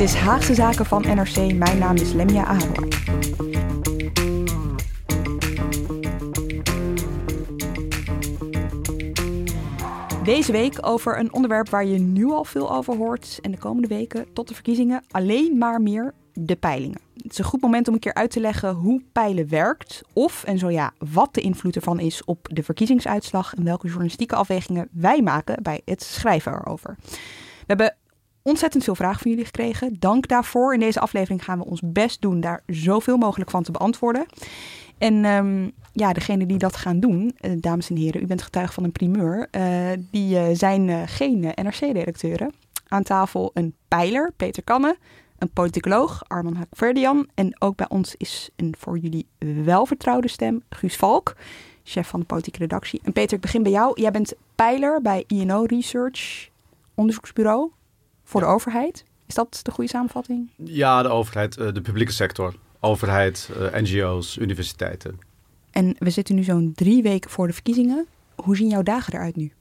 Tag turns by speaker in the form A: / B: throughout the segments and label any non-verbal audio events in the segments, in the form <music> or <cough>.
A: Dit is Haagse Zaken van NRC. Mijn naam is Lemia Aron. Deze week over een onderwerp waar je nu al veel over hoort en de komende weken tot de verkiezingen alleen maar meer de peilingen. Het is een goed moment om een keer uit te leggen hoe peilen werkt of en zo ja, wat de invloed ervan is op de verkiezingsuitslag en welke journalistieke afwegingen wij maken bij het schrijven erover. We hebben ontzettend veel vragen van jullie gekregen. Dank daarvoor. In deze aflevering gaan we ons best doen daar zoveel mogelijk van te beantwoorden. En um, ja, degene die dat gaan doen, uh, dames en heren, u bent getuige van een primeur. Uh, die uh, zijn geen NRC-redacteuren. Aan tafel een pijler, Peter Kanne. Een politicoloog, Arman Hakverdian. En ook bij ons is een voor jullie welvertrouwde stem, Guus Valk, chef van de politieke redactie. En Peter, ik begin bij jou. Jij bent pijler bij INO Research, onderzoeksbureau voor de overheid. Is dat de goede samenvatting?
B: Ja, de overheid, de publieke sector. Overheid, NGO's, universiteiten.
A: En we zitten nu zo'n drie weken voor de verkiezingen. Hoe zien jouw dagen eruit nu?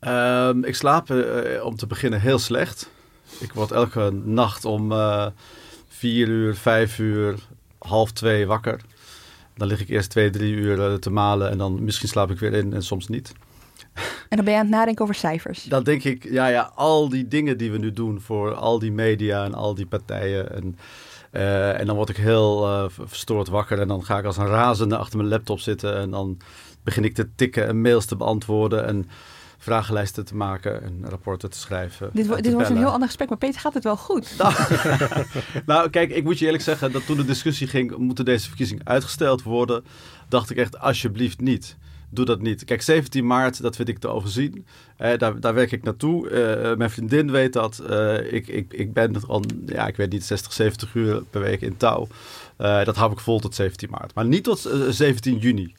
B: Um, ik slaap uh, om te beginnen heel slecht. Ik word elke nacht om uh, vier uur, vijf uur, half twee wakker. Dan lig ik eerst twee, drie uur uh, te malen en dan misschien slaap ik weer in en soms niet.
A: En dan ben je aan het nadenken over cijfers.
B: Dan denk ik, ja, ja, al die dingen die we nu doen voor al die media en al die partijen. En, uh, en dan word ik heel uh, verstoord wakker en dan ga ik als een razende achter mijn laptop zitten. En dan begin ik te tikken en mails te beantwoorden en vragenlijsten te maken en rapporten te schrijven.
A: Dit, dit wordt een heel ander gesprek, maar Peter gaat het wel goed. <laughs>
B: Nou, nou, kijk, ik moet je eerlijk zeggen dat toen de discussie ging, moeten deze verkiezingen uitgesteld worden, dacht ik echt alsjeblieft niet doe dat niet. Kijk, 17 maart, dat vind ik te overzien. Eh, daar, daar werk ik naartoe. Uh, mijn vriendin weet dat. Ik, ik, ik ben al, ja, ik weet niet, 60, 70 uur per week in touw. dat hou ik vol tot 17 maart. Maar niet tot 17 juni.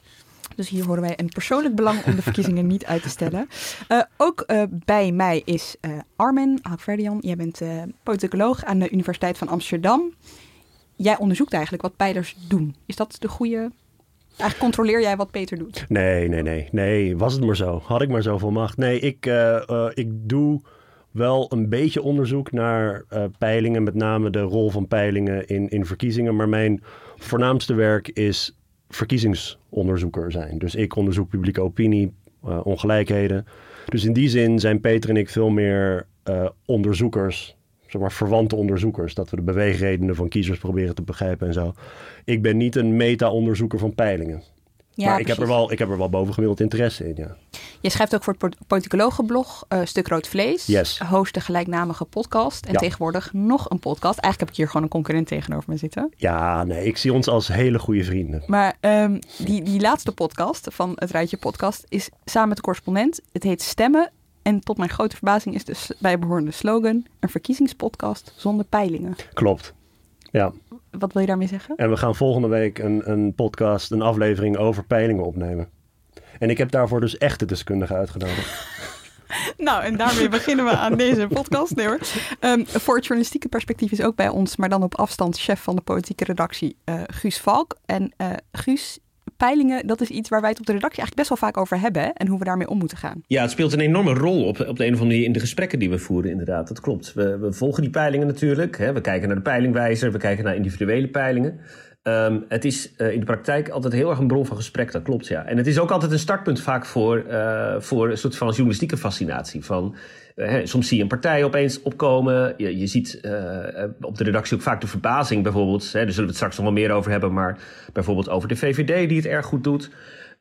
A: Dus hier horen wij een persoonlijk belang om de verkiezingen niet uit te stellen. Ook bij mij is uh, Armen Hakverdian. Jij bent politicoloog aan de Universiteit van Amsterdam. Jij onderzoekt eigenlijk wat peilers doen. Is dat de goede Eigenlijk controleer jij wat Peter doet?
C: Nee, nee, nee. Nee, was het maar zo. Had ik maar zoveel macht. Nee, ik, uh, uh, ik doe wel een beetje onderzoek naar uh, peilingen. Met name de rol van peilingen in, in verkiezingen. Maar mijn voornaamste werk is verkiezingsonderzoeker zijn. Dus ik onderzoek publieke opinie, ongelijkheden. Dus in die zin zijn Peter en ik veel meer onderzoekers zeg maar, verwante onderzoekers. Dat we de beweegredenen van kiezers proberen te begrijpen en zo. Ik ben niet een meta-onderzoeker van peilingen. Ja, maar ik heb, er wel, ik heb er wel bovengemiddeld interesse in, ja.
A: Je schrijft ook voor het politicologenblog uh, Stuk Rood Vlees.
C: Yes.
A: Host de gelijknamige podcast. En ja. tegenwoordig nog een podcast. Eigenlijk heb ik hier gewoon een concurrent tegenover me zitten.
C: Ja, nee, ik zie ons als hele goede vrienden.
A: Maar um, die, die laatste podcast van het Rijtje Podcast is samen met de correspondent. Het heet Stemmen en tot mijn grote verbazing is de bijbehorende slogan een verkiezingspodcast zonder peilingen.
C: Klopt. Ja.
A: Wat wil je daarmee zeggen?
C: En we gaan volgende week een, een podcast, een aflevering over peilingen opnemen. En ik heb daarvoor dus echte deskundigen uitgenodigd. <laughs> <laughs>
A: nou, en daarmee beginnen we aan deze podcast. Nee hoor. Um, voor het journalistieke perspectief is ook bij ons, maar dan op afstand, chef van de politieke redactie, uh, Guus Valk. En uh, Guus, peilingen, dat is iets waar wij het op de redactie eigenlijk best wel vaak over hebben. En hoe we daarmee om moeten gaan.
D: Ja, het speelt een enorme rol op, op de een of andere manier in de gesprekken die we voeren, inderdaad. Dat klopt. We, we volgen die peilingen natuurlijk. Hè. We kijken naar de peilingwijzer, we kijken naar individuele peilingen. Ehm, het is in de praktijk altijd heel erg een bron van gesprek, dat klopt ja. En het is ook altijd een startpunt vaak voor, voor een soort van journalistieke fascinatie. Van, soms zie je een partij opeens opkomen. Je, je ziet op de redactie ook vaak de verbazing bijvoorbeeld. Hè, daar zullen we het straks nog wel meer over hebben. Maar bijvoorbeeld over de VVD die het erg goed doet.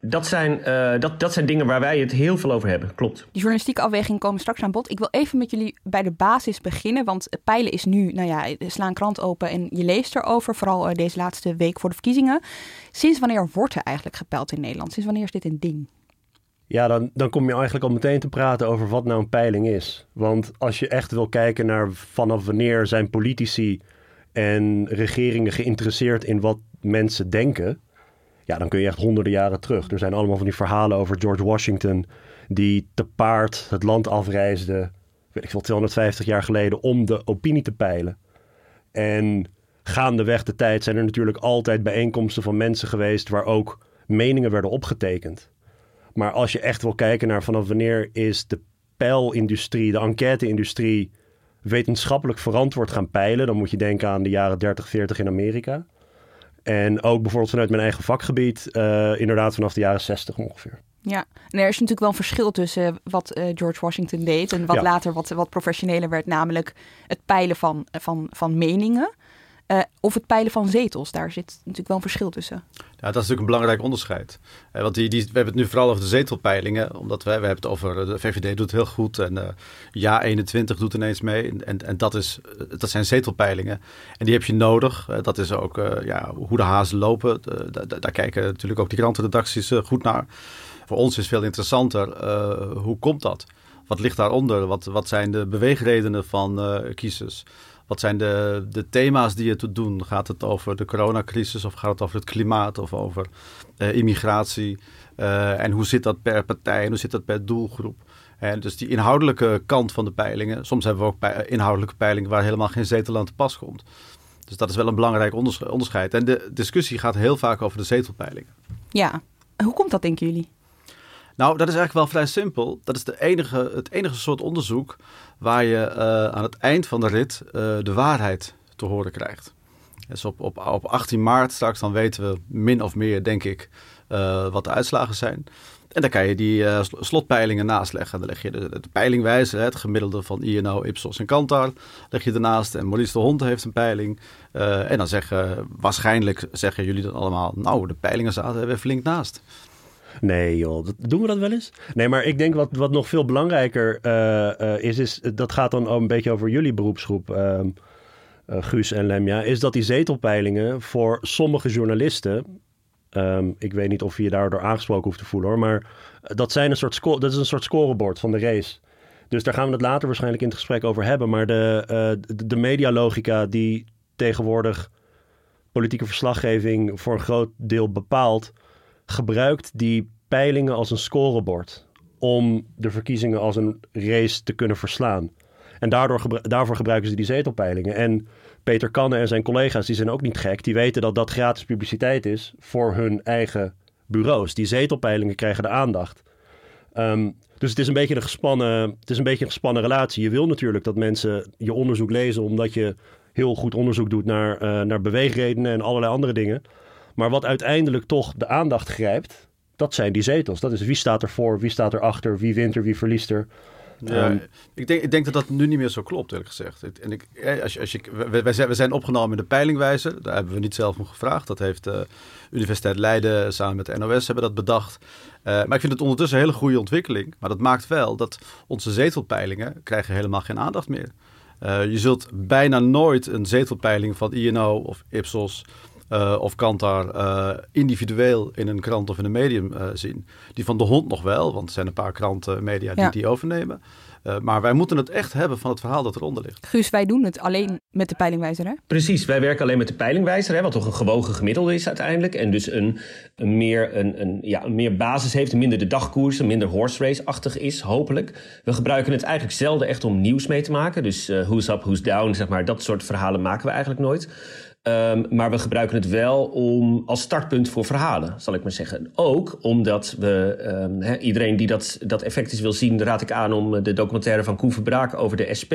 D: Dat zijn, uh, dat, dat zijn dingen waar wij het heel veel over hebben, klopt.
A: Die journalistieke afwegingen komen straks aan bod. Ik wil even met jullie bij de basis beginnen. Want peilen is nu, nou ja, sla een krant open en je leest erover. Vooral uh, deze laatste week voor de verkiezingen. Sinds wanneer wordt er eigenlijk gepeild in Nederland? Sinds wanneer is dit een ding?
C: Ja, dan, dan kom je eigenlijk al meteen te praten over wat nou een peiling is. Want als je echt wil kijken naar vanaf wanneer zijn politici en regeringen geïnteresseerd in wat mensen denken ja, dan kun je echt honderden jaren terug. Er zijn allemaal van die verhalen over George Washington, die te paard het land afreisde, weet ik veel, 250 jaar geleden, om de opinie te peilen. En gaandeweg de tijd zijn er natuurlijk altijd bijeenkomsten van mensen geweest waar ook meningen werden opgetekend. Maar als je echt wil kijken naar vanaf wanneer is de peilindustrie, de enquêteindustrie wetenschappelijk verantwoord gaan peilen, dan moet je denken aan de jaren 30, 40 in Amerika. En ook bijvoorbeeld vanuit mijn eigen vakgebied, uh, inderdaad vanaf de jaren 60 ongeveer.
A: Ja, en er is natuurlijk wel een verschil tussen wat uh, George Washington deed en wat later wat, wat professioneler werd, namelijk het peilen van, van, van meningen. Uh, of het peilen van zetels, daar zit natuurlijk wel een verschil tussen.
B: Dat is natuurlijk een belangrijk onderscheid. Uh, want die, die, we hebben het nu vooral over de zetelpeilingen, omdat wij, we hebben het over, de VVD doet heel goed en uh, Ja 21 doet ineens mee. En, en dat, is, dat zijn zetelpeilingen en die heb je nodig. dat is ook ja, hoe de hazen lopen. daar kijken natuurlijk ook die krantenredacties goed naar. Voor ons is veel interessanter, hoe komt dat? Wat ligt daaronder? Wat, wat zijn de beweegredenen van kiezers? Wat zijn de, de thema's die je te doen? Gaat het over de coronacrisis of gaat het over het klimaat of over uh, immigratie? Uh, en hoe zit dat per partij en hoe zit dat per doelgroep? En dus die inhoudelijke kant van de peilingen. Soms hebben we ook inhoudelijke peilingen waar helemaal geen zetel aan te pas komt. Dus dat is wel een belangrijk onderscheid. En de discussie gaat heel vaak over de zetelpeilingen.
A: Ja, hoe komt dat denken jullie?
B: Nou, dat is eigenlijk wel vrij simpel. Dat is de enige, het enige soort onderzoek waar je uh, aan het eind van de rit uh, de waarheid te horen krijgt. Dus op, op, op 18 maart straks dan weten we min of meer, denk ik, uh, wat de uitslagen zijn. En dan kan je die slotpeilingen naastleggen. Dan leg je de, peilingwijze, het gemiddelde van INO, Ipsos en Kantar, leg je ernaast. En Maurice de Hond heeft een peiling. en dan zeggen, waarschijnlijk zeggen jullie dan allemaal, nou, de peilingen zaten er flink naast.
C: Nee joh, doen we dat wel eens? Nee, maar ik denk wat, wat nog veel belangrijker uh, uh, is, is, dat gaat dan een beetje over jullie beroepsgroep, uh, Guus en Lemja, is dat die zetelpeilingen voor sommige journalisten, um, ik weet niet of je je daardoor aangesproken hoeft te voelen hoor, maar dat, zijn een soort dat is een soort scorebord van de race. Dus daar gaan we het later waarschijnlijk in het gesprek over hebben. Maar de, de, de medialogica die tegenwoordig politieke verslaggeving voor een groot deel bepaalt, gebruikt die peilingen als een scorebord om de verkiezingen als een race te kunnen verslaan. En daardoor, daarvoor gebruiken ze die zetelpeilingen. En Peter Kanne en zijn collega's die zijn ook niet gek. Die weten dat dat gratis publiciteit is voor hun eigen bureaus. Die zetelpeilingen krijgen de aandacht. Um, dus het is, een beetje een gespannen, het is een beetje een gespannen relatie. Je wil natuurlijk dat mensen je onderzoek lezen... omdat je heel goed onderzoek doet naar, uh, naar beweegredenen en allerlei andere dingen. Maar wat uiteindelijk toch de aandacht grijpt, dat zijn die zetels. Dat is wie staat er voor, wie staat er achter, wie wint er, wie verliest er.
B: Ja, um, ik, denk, ik denk dat dat nu niet meer zo klopt, eerlijk gezegd. En ik, als je, als je, we, zijn, we zijn opgenomen in de peilingwijzer. Daar hebben we niet zelf om gevraagd. Dat heeft de Universiteit Leiden samen met de NOS hebben dat bedacht. Uh, maar ik vind het ondertussen een hele goede ontwikkeling. Maar dat maakt wel dat onze zetelpeilingen krijgen helemaal geen aandacht meer. Uh, je zult bijna nooit een zetelpeiling van INO of Ipsos uh, of Kantar uh, individueel in een krant of in een medium uh, zien. Die van de hond nog wel, want er zijn een paar kranten, media die ja. die overnemen. maar wij moeten het echt hebben van het verhaal dat eronder ligt.
A: Guus, wij doen het alleen met de peilingwijzer, hè?
D: Precies, wij werken alleen met de peilingwijzer, hè, wat toch een gewogen gemiddelde is uiteindelijk. En dus een, een, meer, een, een, ja, een meer basis heeft, minder de dagkoers, een minder horse race-achtig is, hopelijk. We gebruiken het eigenlijk zelden echt om nieuws mee te maken. Dus who's up, who's down, zeg maar, dat soort verhalen maken we eigenlijk nooit. Um, maar we gebruiken het wel om als startpunt voor verhalen, zal ik maar zeggen. Ook omdat we, he, iedereen die dat, dat effect is wil zien, raad ik aan om de documentaire van Koen Verbraak over de SP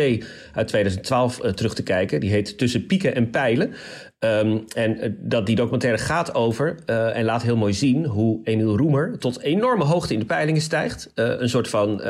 D: uit 2012 uh, terug te kijken. Die heet Tussen Pieken en Pijlen. Ehm, en eh, dat die documentaire gaat over en laat heel mooi zien hoe Emiel Roemer tot enorme hoogte in de peilingen stijgt. Een soort van,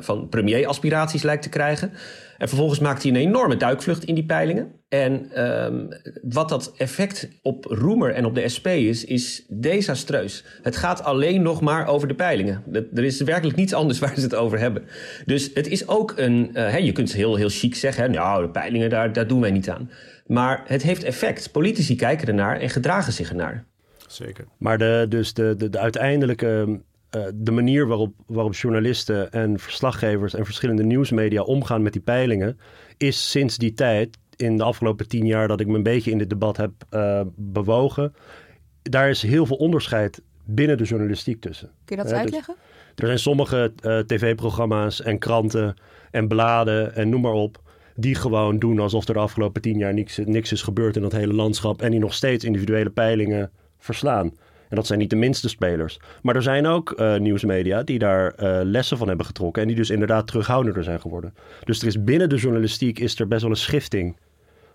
D: van premier-aspiraties lijkt te krijgen. En vervolgens maakt hij een enorme duikvlucht in die peilingen. En um, wat dat effect op Roemer en op de SP is, is desastreus. Het gaat alleen nog maar over de peilingen. Er is werkelijk niets anders waar ze het over hebben. Dus het is ook een. Uh, je kunt heel, heel chic zeggen: hè, nou, de peilingen, daar, daar doen wij niet aan. Maar het heeft effect. Politici kijken ernaar en gedragen zich ernaar.
B: Zeker.
C: Maar de, dus de, de, de uiteindelijke uh, de manier waarop, waarop journalisten en verslaggevers en verschillende nieuwsmedia omgaan met die peilingen, is sinds die tijd, in de afgelopen tien jaar dat ik me een beetje in dit debat heb uh, bewogen, daar is heel veel onderscheid binnen de journalistiek tussen.
A: Kun je dat eens uitleggen?
C: er zijn sommige uh, tv-programma's en kranten en bladen en noem maar op die gewoon doen alsof er de afgelopen tien jaar niks, niks is gebeurd in dat hele landschap. En die nog steeds individuele peilingen verslaan. En dat zijn niet de minste spelers. Maar er zijn ook uh, nieuwsmedia die daar uh, lessen van hebben getrokken. En die dus inderdaad terughoudender zijn geworden. Dus er is binnen de journalistiek is er best wel een schifting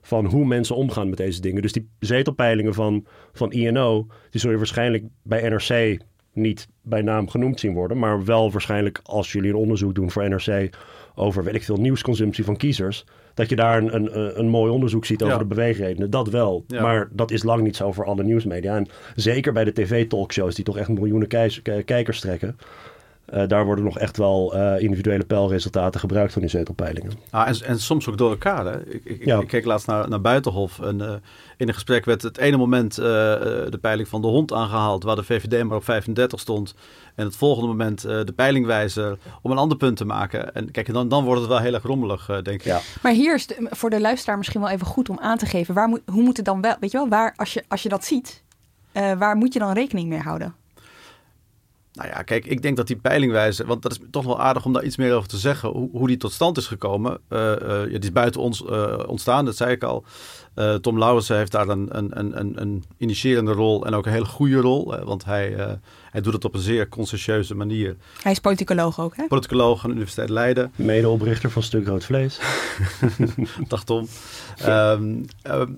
C: van hoe mensen omgaan met deze dingen. Dus die zetelpeilingen van, van INO, die zul je waarschijnlijk bij NRC niet bij naam genoemd zien worden. Maar wel waarschijnlijk als jullie een onderzoek doen voor NRC over, weet ik veel, nieuwsconsumptie van kiezers. Dat je daar een, een, een mooi onderzoek ziet over
B: Ja.
C: de beweegredenen. Dat wel.
B: Ja.
C: Maar dat is lang niet zo voor alle nieuwsmedia. En zeker bij de tv-talkshows, die toch echt miljoenen kijkers trekken. Eh, daar worden nog echt wel eh, individuele peilresultaten gebruikt van die zetelpeilingen.
B: Ah, en, en soms ook door elkaar. Hè? Ik, ik,
C: Ja.
B: ik keek laatst naar, naar Buitenhof. En eh, in een gesprek werd het ene moment eh, eh, de peiling van de hond aangehaald. Waar de VVD maar op 35 stond. En het volgende moment eh, de peilingwijzer om een ander punt te maken. En kijk, dan, dan wordt het wel heel erg rommelig, eh, denk ik.
C: Ja.
A: Maar hier is de- voor de luisteraar misschien wel even goed om aan te geven. Waar moet, hoe moet het dan wel, weet je wel, waar, als, je, als je dat ziet, eh, waar moet je dan rekening mee houden?
B: Nou ja, kijk, ik denk dat die peilingwijzer, want dat is toch wel aardig om daar iets meer over te zeggen, hoe, hoe die tot stand is gekomen. Eh, eh, ja, die is buiten ons eh, ontstaan, dat zei ik al. Eh, Tom Lauwersen heeft daar een, een, een, een, een initiërende rol en ook een hele goede rol, want hij, eh, hij doet het op een zeer conscientieuze manier.
A: Hij is politicoloog ook, hè?
B: Politicoloog aan de Universiteit Leiden,
C: Medeoprichter van Stuk Rood Vlees. <laughs>
B: dag Tom. Ehm, ehm,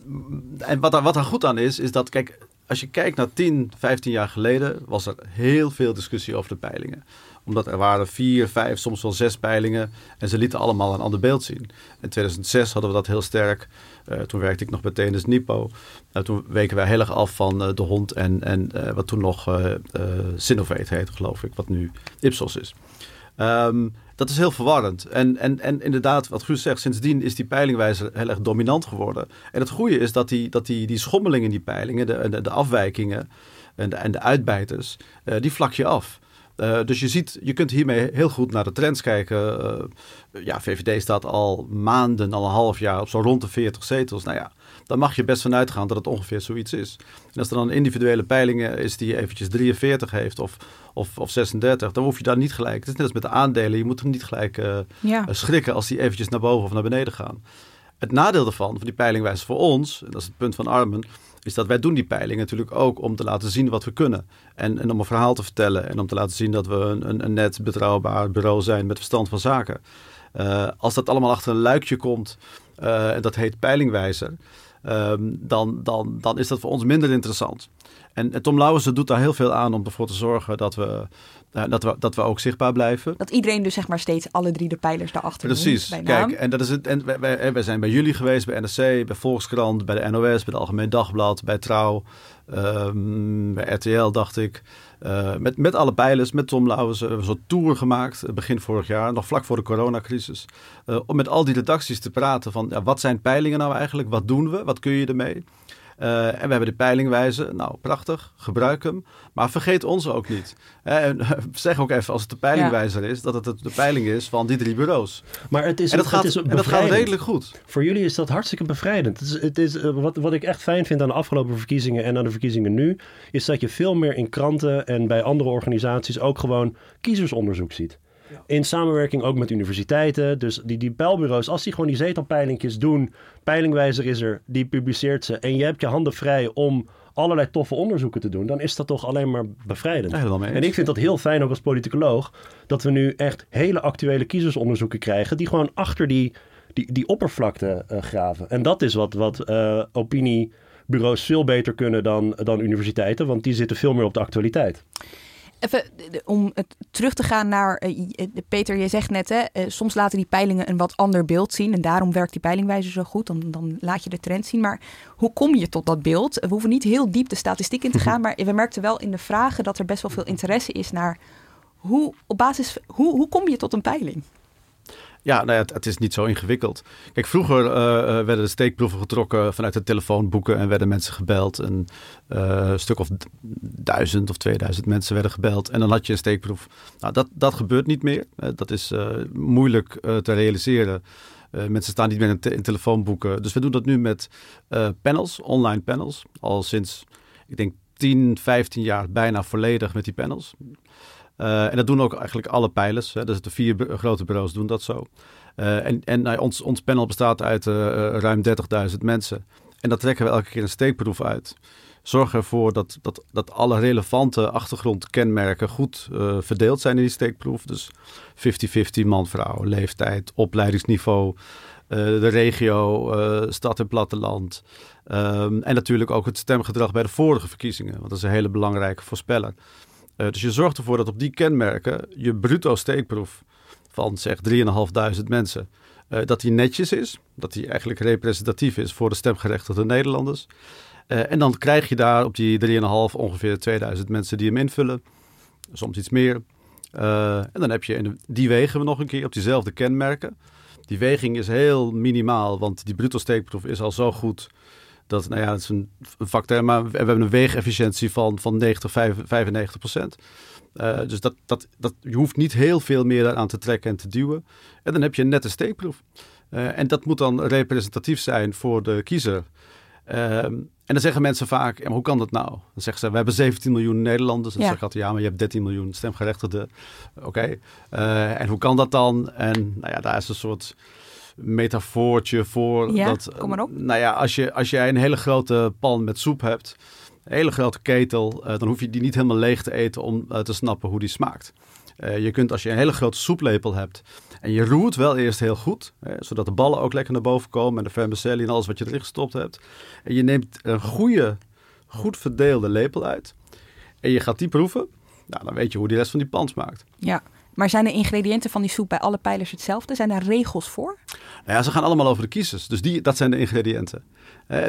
B: en wat daar, wat daar goed aan is, is dat, kijk, als je kijkt naar 10, 15 jaar geleden, was er heel veel discussie over de peilingen. Omdat er waren vier, vijf, soms wel zes peilingen. En ze lieten allemaal een ander beeld zien. In 2006 hadden we dat heel sterk. Eh, toen werkte ik nog bij TNS Nipo. Nou, toen weken wij heel erg af van eh, de hond en, en eh, wat toen nog Sinovate heette, geloof ik. Wat nu Ipsos is. Ehm, dat is heel verwarrend. En, en, en inderdaad, wat Guus zegt, sindsdien is die peilingwijzer heel erg dominant geworden. En het goede is dat die, dat die, die schommelingen in die peilingen, de, de, de afwijkingen en de, en de uitbijters, eh, die vlak je af. Eh, dus je ziet, je kunt hiermee heel goed naar de trends kijken. Eh, ja, VVD staat al maanden, al een half jaar op zo rond de 40 zetels. Nou ja, dan mag je best vanuit gaan dat het ongeveer zoiets is. En als er dan een individuele peilingen is die eventjes 43 heeft of, of, of 36, dan hoef je daar niet gelijk. Het is net als met de aandelen, je moet hem niet gelijk
A: Ja.
B: eh, schrikken als die eventjes naar boven of naar beneden gaan. Het nadeel daarvan, van die peilingwijze voor ons, en dat is het punt van Armen, is dat wij doen die peiling natuurlijk ook om te laten zien wat we kunnen. En, en om een verhaal te vertellen en om te laten zien dat we een, een, een net betrouwbaar bureau zijn met verstand van zaken. Eh, als dat allemaal achter een luikje komt, eh, en dat heet peilingwijzer, ehm, dan, dan, dan is dat voor ons minder interessant. En, Tom Lauwersen doet daar heel veel aan om ervoor te zorgen dat we, eh, dat we, dat we ook zichtbaar blijven.
A: Dat iedereen dus zeg maar steeds alle drie de pijlers daarachter
B: Precies.
A: noemt.
B: Kijk, en dat is het. En wij, wij, wij zijn bij jullie geweest, bij NRC, bij Volkskrant, bij de NOS, bij het Algemeen Dagblad, bij Trouw, ehm, bij RTL, dacht ik. Eh, met, met alle pijlers, met Tom Lauwers, hebben we een soort tour gemaakt, eh, begin vorig jaar, nog vlak voor de coronacrisis. eh, om met al die redacties te praten van, ja, wat zijn peilingen nou eigenlijk? Wat doen we? Wat kun je ermee? Eh, en we hebben de peilingwijze. Nou, prachtig. Gebruik hem. Maar vergeet ons ook niet. Hè, en, <laughs> zeg ook even, als het de peilingwijzer is, dat het het de peiling is van die drie bureaus.
C: Maar het is,
B: En dat gaat,
C: het is
B: en dat gaat redelijk goed.
C: Voor jullie is dat hartstikke bevrijdend. Het is, het is, eh, wat, wat ik echt fijn vind aan de afgelopen verkiezingen en aan de verkiezingen nu, is dat je veel meer in kranten en bij andere organisaties ook gewoon kiezersonderzoek ziet. In samenwerking ook met universiteiten. Dus die, die peilbureaus, als die gewoon die zetelpeilingjes doen, peilingwijzer is er, die publiceert ze. En je hebt je handen vrij om allerlei toffe onderzoeken te doen, dan is dat toch alleen maar bevrijdend. En ik vind dat heel fijn ook als politicoloog, dat we nu echt hele actuele kiezersonderzoeken krijgen, die gewoon achter die, die, die oppervlakte eh, graven. En dat is wat, wat eh, opinie bureaus veel beter kunnen dan, dan universiteiten, want die zitten veel meer op de actualiteit.
A: Even om het terug te gaan naar uh, Peter, je zegt net, hè, uh, soms laten die peilingen een wat ander beeld zien. En daarom werkt die peilingwijzer zo goed. Dan, dan laat je de trend zien. Maar hoe kom je tot dat beeld? We hoeven niet heel diep de statistiek in te gaan. Maar we merkten wel in de vragen dat er best wel veel interesse is naar hoe, op basis, hoe, hoe kom je tot een peiling?
B: Ja, nou ja, het, is niet zo ingewikkeld. Kijk, vroeger uh, werden de steekproeven getrokken vanuit de telefoonboeken en werden mensen gebeld. Een uh, stuk of duizend of tweeduizend mensen werden gebeld en dan had je een steekproef. Nou, dat, dat gebeurt niet meer. dat is moeilijk te realiseren. mensen staan niet meer in, in, telefoonboeken. Dus we doen dat nu met panels, online panels. Al sinds, ik denk, 10, 15 jaar bijna volledig met die panels. Uh, en dat doen ook eigenlijk alle pijlers. Hè. Dus de vier grote bureaus doen dat zo. Uh, en en nou, ons, ons panel bestaat uit uh, ruim 30.000 mensen. En dat trekken we elke keer een steekproef uit. Zorg ervoor dat, dat, dat alle relevante achtergrondkenmerken goed verdeeld zijn in die steekproef. Dus 50-50 man-vrouw, leeftijd, opleidingsniveau, de regio, stad en platteland. Um, en natuurlijk ook het stemgedrag bij de vorige verkiezingen. Want dat is een hele belangrijke voorspeller. Uh, dus je zorgt ervoor dat op die kenmerken je bruto steekproef van zeg 3.500 mensen, uh, dat die netjes is. Dat die eigenlijk representatief is voor de stemgerechtigde Nederlanders. Uh, en dan krijg je daar op die 3,5 ongeveer 2000 mensen die hem invullen. Soms iets meer. en dan heb je, die wegen we nog een keer op diezelfde kenmerken. Die weging is heel minimaal, want die bruto steekproef is al zo goed dat, nou ja, dat is een, factor, maar we hebben een weegefficiëntie van, van 90, 95 procent. Uh, dus dat, dat, dat, je hoeft niet heel veel meer aan te trekken en te duwen. En dan heb je een nette steekproef. Uh, en dat moet dan representatief zijn voor de kiezer. Uh, en dan zeggen mensen vaak, ja, maar hoe kan dat nou? Dan zeggen ze, we hebben 17 miljoen Nederlanders. En dan ja. zeg ik ja, maar je hebt 13 miljoen stemgerechtigden. Oké, okay. Uh, en hoe kan dat dan? En nou ja, daar is een soort metafoortje voor.
A: Ja,
B: dat,
A: kom maar op.
B: Nou ja, als, je, als jij een hele grote pan met soep hebt, een hele grote ketel, uh, dan hoef je die niet helemaal leeg te eten om uh, te snappen hoe die smaakt. Uh, je kunt als je een hele grote soeplepel hebt en je roert wel eerst heel goed, hè, zodat de ballen ook lekker naar boven komen en de vermicelli en alles wat je erin gestopt hebt. En je neemt een goede, goed verdeelde lepel uit en je gaat die proeven. Nou, dan weet je hoe die rest van die pan smaakt.
A: Ja, maar zijn de ingrediënten van die soep bij alle pijlers hetzelfde? Zijn daar regels voor?
B: Nou ja, ze gaan allemaal over de kiezers. Dus die, dat zijn de ingrediënten.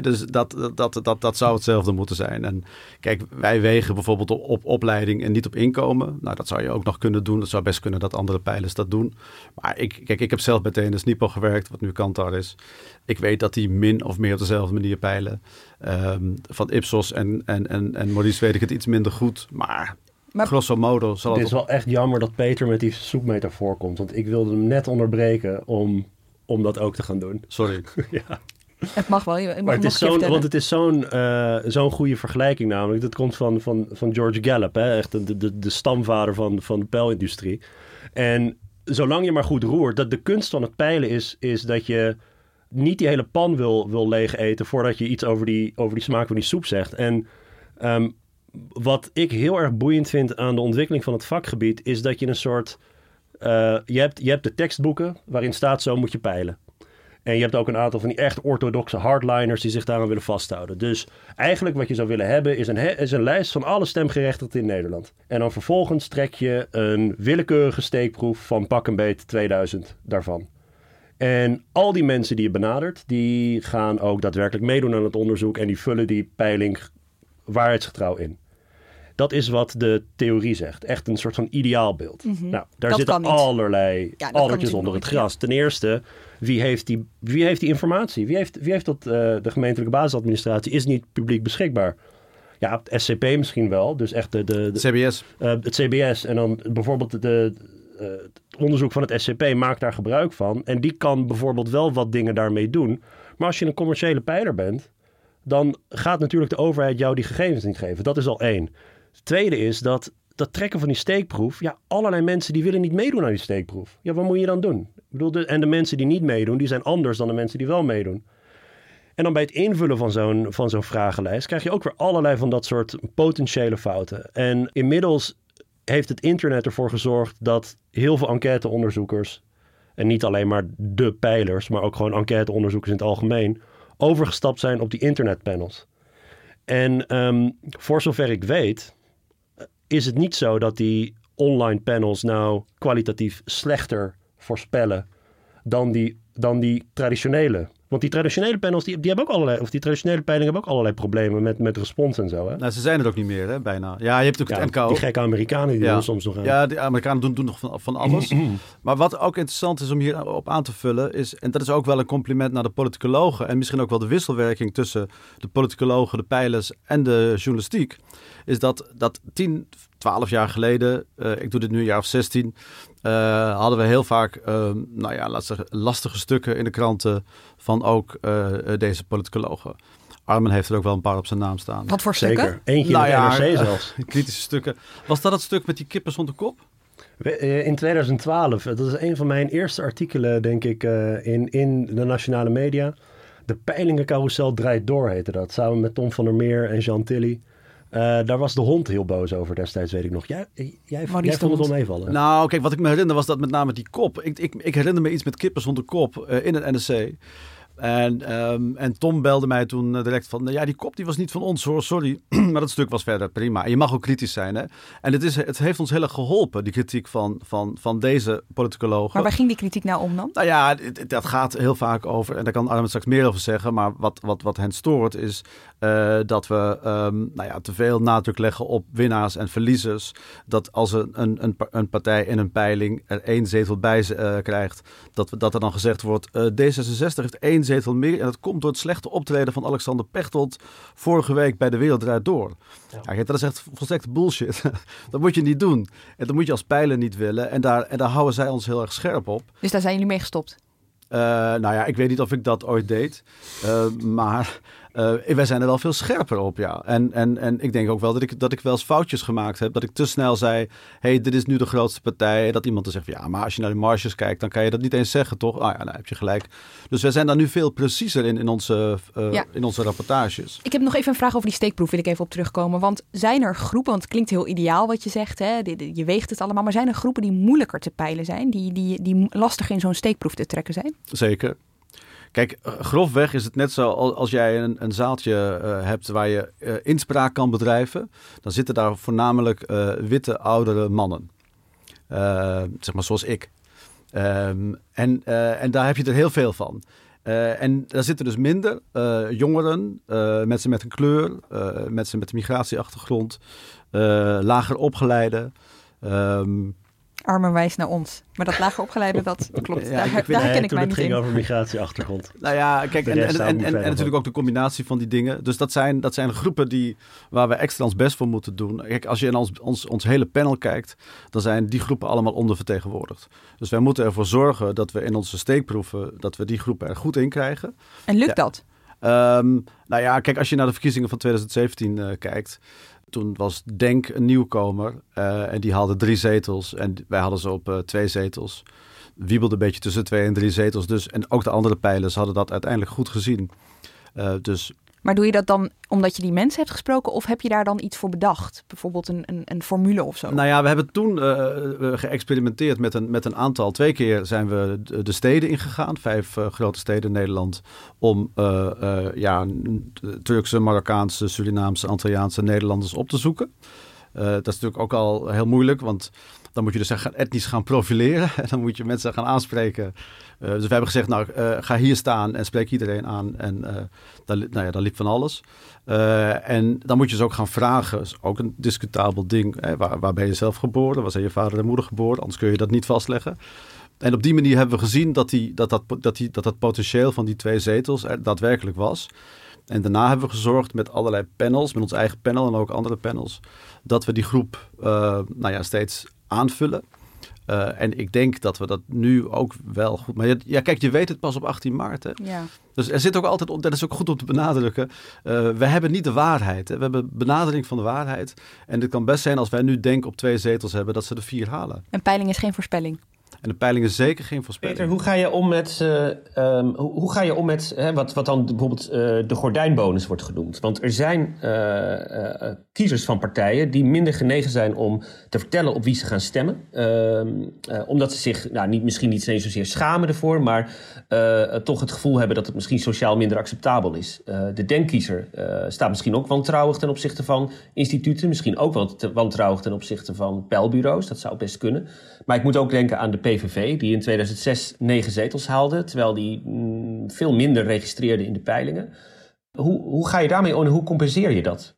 B: dus dat, dat, dat, dat zou hetzelfde moeten zijn. En kijk, wij wegen bijvoorbeeld op, op, opleiding en niet op inkomen. Nou, dat zou je ook nog kunnen doen. Dat zou best kunnen dat andere pijlers dat doen. Maar ik, kijk, ik heb zelf meteen de SNIPO gewerkt, wat nu Kantar is. Ik weet dat die min of meer op dezelfde manier peilen. Um, van Ipsos en, en, en, en Maurice weet ik het iets minder goed. Maar maar, Grosso modo zal
C: het... Het is wel echt jammer dat Peter met die soepmetafoor komt. Want ik wilde hem net onderbreken om, om dat ook te gaan doen.
B: Sorry. <laughs>
A: ja. Het mag wel. Je mag
C: maar het
A: is
C: zo'n, want het is zo'n, uh, zo'n goede vergelijking namelijk. Dat komt van, van, van George Gallup. Hè? Echt de, de, de stamvader van, van de pijlindustrie. En zolang je maar goed roert. Dat de kunst van het peilen is, is dat je niet die hele pan wil, wil leeg eten... voordat je iets over die, over die smaak van die soep zegt. En... Um, wat ik heel erg boeiend vind aan de ontwikkeling van het vakgebied, is dat je een soort. Uh, je, hebt, je hebt de tekstboeken waarin staat zo moet je peilen. En je hebt ook een aantal van die echt orthodoxe hardliners die zich daaraan willen vasthouden. Dus eigenlijk wat je zou willen hebben is een, is een lijst van alle stemgerechtigden in Nederland. En dan vervolgens trek je een willekeurige steekproef van pak een beet 2000 daarvan. En al die mensen die je benadert, die gaan ook daadwerkelijk meedoen aan het onderzoek en die vullen die peiling waarheidsgetrouw in. Dat is wat de theorie zegt. Echt een soort van ideaalbeeld. Mm -hmm. Nou, daar
A: dat
C: zitten allerlei ja, allertjes onder het gras. Ja. Ten eerste, wie heeft die, wie heeft die informatie? Wie heeft, wie heeft dat? Uh, de gemeentelijke basisadministratie is niet publiek beschikbaar. Ja, het SCP misschien wel. Dus echt de... de, de
B: CBS.
C: Uh, het CBS. En dan bijvoorbeeld de, uh, het onderzoek van het SCP maakt daar gebruik van. En die kan bijvoorbeeld wel wat dingen daarmee doen. Maar als je een commerciële pijler bent dan gaat natuurlijk de overheid jou die gegevens niet geven. Dat is al één. Het tweede is dat dat trekken van die steekproef, ja, allerlei mensen die willen niet meedoen aan die steekproef. Ja, wat moet je dan doen? Ik bedoel, en de mensen die niet meedoen, die zijn anders dan de mensen die wel meedoen. En dan bij het invullen van zo'n, van zo'n vragenlijst krijg je ook weer allerlei van dat soort potentiële fouten. En inmiddels heeft het internet ervoor gezorgd dat heel veel enquêteonderzoekers, en niet alleen maar de pijlers, maar ook gewoon enquêteonderzoekers in het algemeen, overgestapt zijn op die internetpanels. En ehm, voor zover ik weet, is het niet zo dat die online panels nou kwalitatief slechter voorspellen dan die, dan die traditionele. Want die traditionele panels, die, die hebben ook allerlei, of die traditionele peilingen hebben ook allerlei problemen met, met respons en zo. Hè?
B: Nou, ze zijn er ook niet meer, hè, bijna. Ja, je hebt ook
C: Ja,
B: het NKO.
C: Die gekke Amerikanen die
B: Ja.
C: doen soms nog aan.
B: Ja, de Amerikanen doen, doen nog van, van alles. <clears throat> maar wat ook interessant is om hier op aan te vullen, is, en dat is ook wel een compliment naar de politicologen, en misschien ook wel de wisselwerking tussen de politicologen, de pijlers en de journalistiek, is dat, dat 10, 12 jaar geleden, eh, ik doe dit nu een jaar of 16, eh, hadden we heel vaak, eh, nou ja, laat zeggen, lastige stukken in de kranten van ook eh, deze politicologen. Armen heeft er ook wel een paar op zijn naam staan.
A: Wat voor stukken?
C: Zeker. Eentje
B: Nou
C: in
B: ja,
C: de NRC
B: eh, <laughs>
C: zelfs.
B: Kritische stukken. Was dat het stuk met die kippen zonder kop?
C: Eh, In 2012, eh, dat is een van mijn eerste artikelen, denk ik, eh, in, in de nationale media. De peilingencarousel draait door, heette dat. Samen met Tom van der Meer en Jean Tilly. Eh, daar was de hond heel boos over destijds, weet ik nog. Jij, jij, jij vond het
A: Hond.
C: wel meevallen.
B: Nou, kijk, wat ik me herinner was dat met name die kop. Ik, ik, ik herinner me iets met kippen zonder kop eh, in het NSC. En, ehm, en Tom belde mij toen eh, direct van, nou ja, die kop die was niet van ons hoor, sorry. <clears throat> maar dat stuk was verder prima. En je mag ook kritisch zijn, hè. En het, is, het heeft ons heel erg geholpen, die kritiek van, van, van deze politicologen.
A: Maar waar ging die kritiek nou om dan?
B: Nou ja, dat gaat heel vaak over, en daar kan Armin straks meer over zeggen, maar wat, wat, wat hen stoort is eh, dat we ehm, nou ja, te veel nadruk leggen op winnaars en verliezers. Dat als een, een, een, pa- een partij in een peiling er één zetel bij eh, krijgt, dat, dat er dan gezegd wordt, eh, D66 heeft één zetel meer en dat komt door het slechte optreden van Alexander Pechtold vorige week bij De Wereld Draait Door. Ja. kijk, dat is echt volstrekt bullshit. <laughs> dat moet je niet doen. En dat moet je als pijler niet willen. En daar, en daar houden zij ons heel erg scherp op.
A: Dus daar zijn jullie mee gestopt.
B: Eh, nou ja, ik weet niet of ik dat ooit deed. Eh, maar eh, wij zijn er wel veel scherper op, ja. En, en, en ik denk ook wel dat ik, dat ik wel eens foutjes gemaakt heb. Dat ik te snel zei, hey, dit is nu de grootste partij. En dat iemand dan zegt, ja, maar als je naar de marges kijkt... dan kan je dat niet eens zeggen, toch? Ah ja, nou heb je gelijk. Dus wij zijn daar nu veel preciezer in, in, onze, eh,
A: Ja.
B: in onze rapportages.
A: Ik heb nog even een vraag over die steekproef, wil ik even op terugkomen. Want zijn er groepen, want het klinkt heel ideaal wat je zegt, hè? je weegt het allemaal, maar zijn er groepen die moeilijker te peilen zijn, die, die, die lastiger in zo'n steekproef te trekken zijn?
B: Zeker. Kijk, eh, grofweg is het net zo al- als jij een, een zaaltje eh, hebt waar je eh, inspraak kan bedrijven. Dan zitten daar voornamelijk witte oudere mannen. Zeg maar zoals ik. Ehm, en, en daar heb je er heel veel van. En daar zitten dus minder jongeren, mensen met een kleur, mensen met een migratieachtergrond, lager opgeleide. Ehm,
A: Armen wijst naar ons. Maar dat lager opgeleide, dat <laughs> klopt.
B: Ja,
A: daar
B: ik
A: daar
B: weet-
A: herken ik
C: toen
A: mij
C: het
A: niet
C: ging
A: in.
C: over migratieachtergrond. <laughs>
B: Nou ja, kijk, en, en, en, en, natuurlijk ook de combinatie van die dingen. Dus dat zijn, dat zijn groepen die, waar we extra ons best voor moeten doen. Kijk, als je in ons, ons, ons hele panel kijkt, dan zijn die groepen allemaal ondervertegenwoordigd. Dus wij moeten ervoor zorgen dat we in onze steekproeven, dat we die groepen er goed in krijgen.
A: En lukt
B: Ja.
A: dat?
B: Ehm, nou ja, kijk, als je naar de verkiezingen van 2017 eh, kijkt. Toen was Denk een nieuwkomer eh, en die haalde drie zetels. En wij hadden ze op eh, twee zetels. Wiebelde een beetje tussen twee en drie zetels. Dus, en ook de andere pijlers hadden dat uiteindelijk goed gezien. Eh, dus
A: Maar doe je dat dan omdat je die mensen hebt gesproken of heb je daar dan iets voor bedacht? Bijvoorbeeld een, een, een formule of zo?
B: Nou ja, we hebben toen eh, eh, geëxperimenteerd met een, met een aantal. Twee keer zijn we de, de steden ingegaan, vijf eh, grote steden in Nederland, om ja, Turkse, Marokkaanse, Surinaamse, Antilliaanse Nederlanders op te zoeken. Dat is natuurlijk ook al heel moeilijk, want dan moet je dus etnisch gaan profileren. <laughs> En dan moet je mensen gaan aanspreken. Eh, dus we hebben gezegd, nou, eh, ga hier staan en spreek iedereen aan. En eh daar, li- nou ja, daar liep van alles. Eh, en dan moet je ze ook gaan vragen. Ook een discutabel ding. Hè? Waar, waar ben je zelf geboren? Waar zijn je vader en moeder geboren? Anders kun je dat niet vastleggen. En op die manier hebben we gezien dat, die, dat, dat, dat dat potentieel van die twee zetels er daadwerkelijk was. En daarna hebben we gezorgd met allerlei panels, met ons eigen panel en ook andere panels, dat we die groep uh, nou ja, steeds aanvullen. Uh, en ik denk dat we dat nu ook wel goed. Maar ja, kijk, je weet het pas op 18 maart. Hè?
A: Ja.
B: Dus er zit ook altijd, dat is ook goed om te benadrukken. Uh, we hebben niet de waarheid. Hè? We hebben benadering van de waarheid. En het kan best zijn als wij nu denken op twee zetels hebben dat ze er vier halen.
A: Een peiling is geen voorspelling.
B: En de peilingen zeker geen voorspelling.
D: Peter, hoe ga je om met, uh, um, hoe, hoe, ga je om met hè, wat, wat dan bijvoorbeeld uh, de gordijnbonus wordt genoemd? Want er zijn uh, kiezers van partijen die minder genegen zijn om te vertellen op wie ze gaan stemmen. Ehm, omdat ze zich nou, niet, misschien niet eens zozeer schamen ervoor, maar toch het gevoel hebben dat het misschien sociaal minder acceptabel is. de denkkiezer staat misschien ook wantrouwig ten opzichte van instituten. Misschien ook wel wantrouwig ten opzichte van pijlbureaus. Dat zou best kunnen. Maar ik moet ook denken aan de PVV, die in 2006 negen zetels haalde, terwijl die mm, veel minder registreerde in de peilingen. Hoe, hoe ga je daarmee om en hoe compenseer je dat?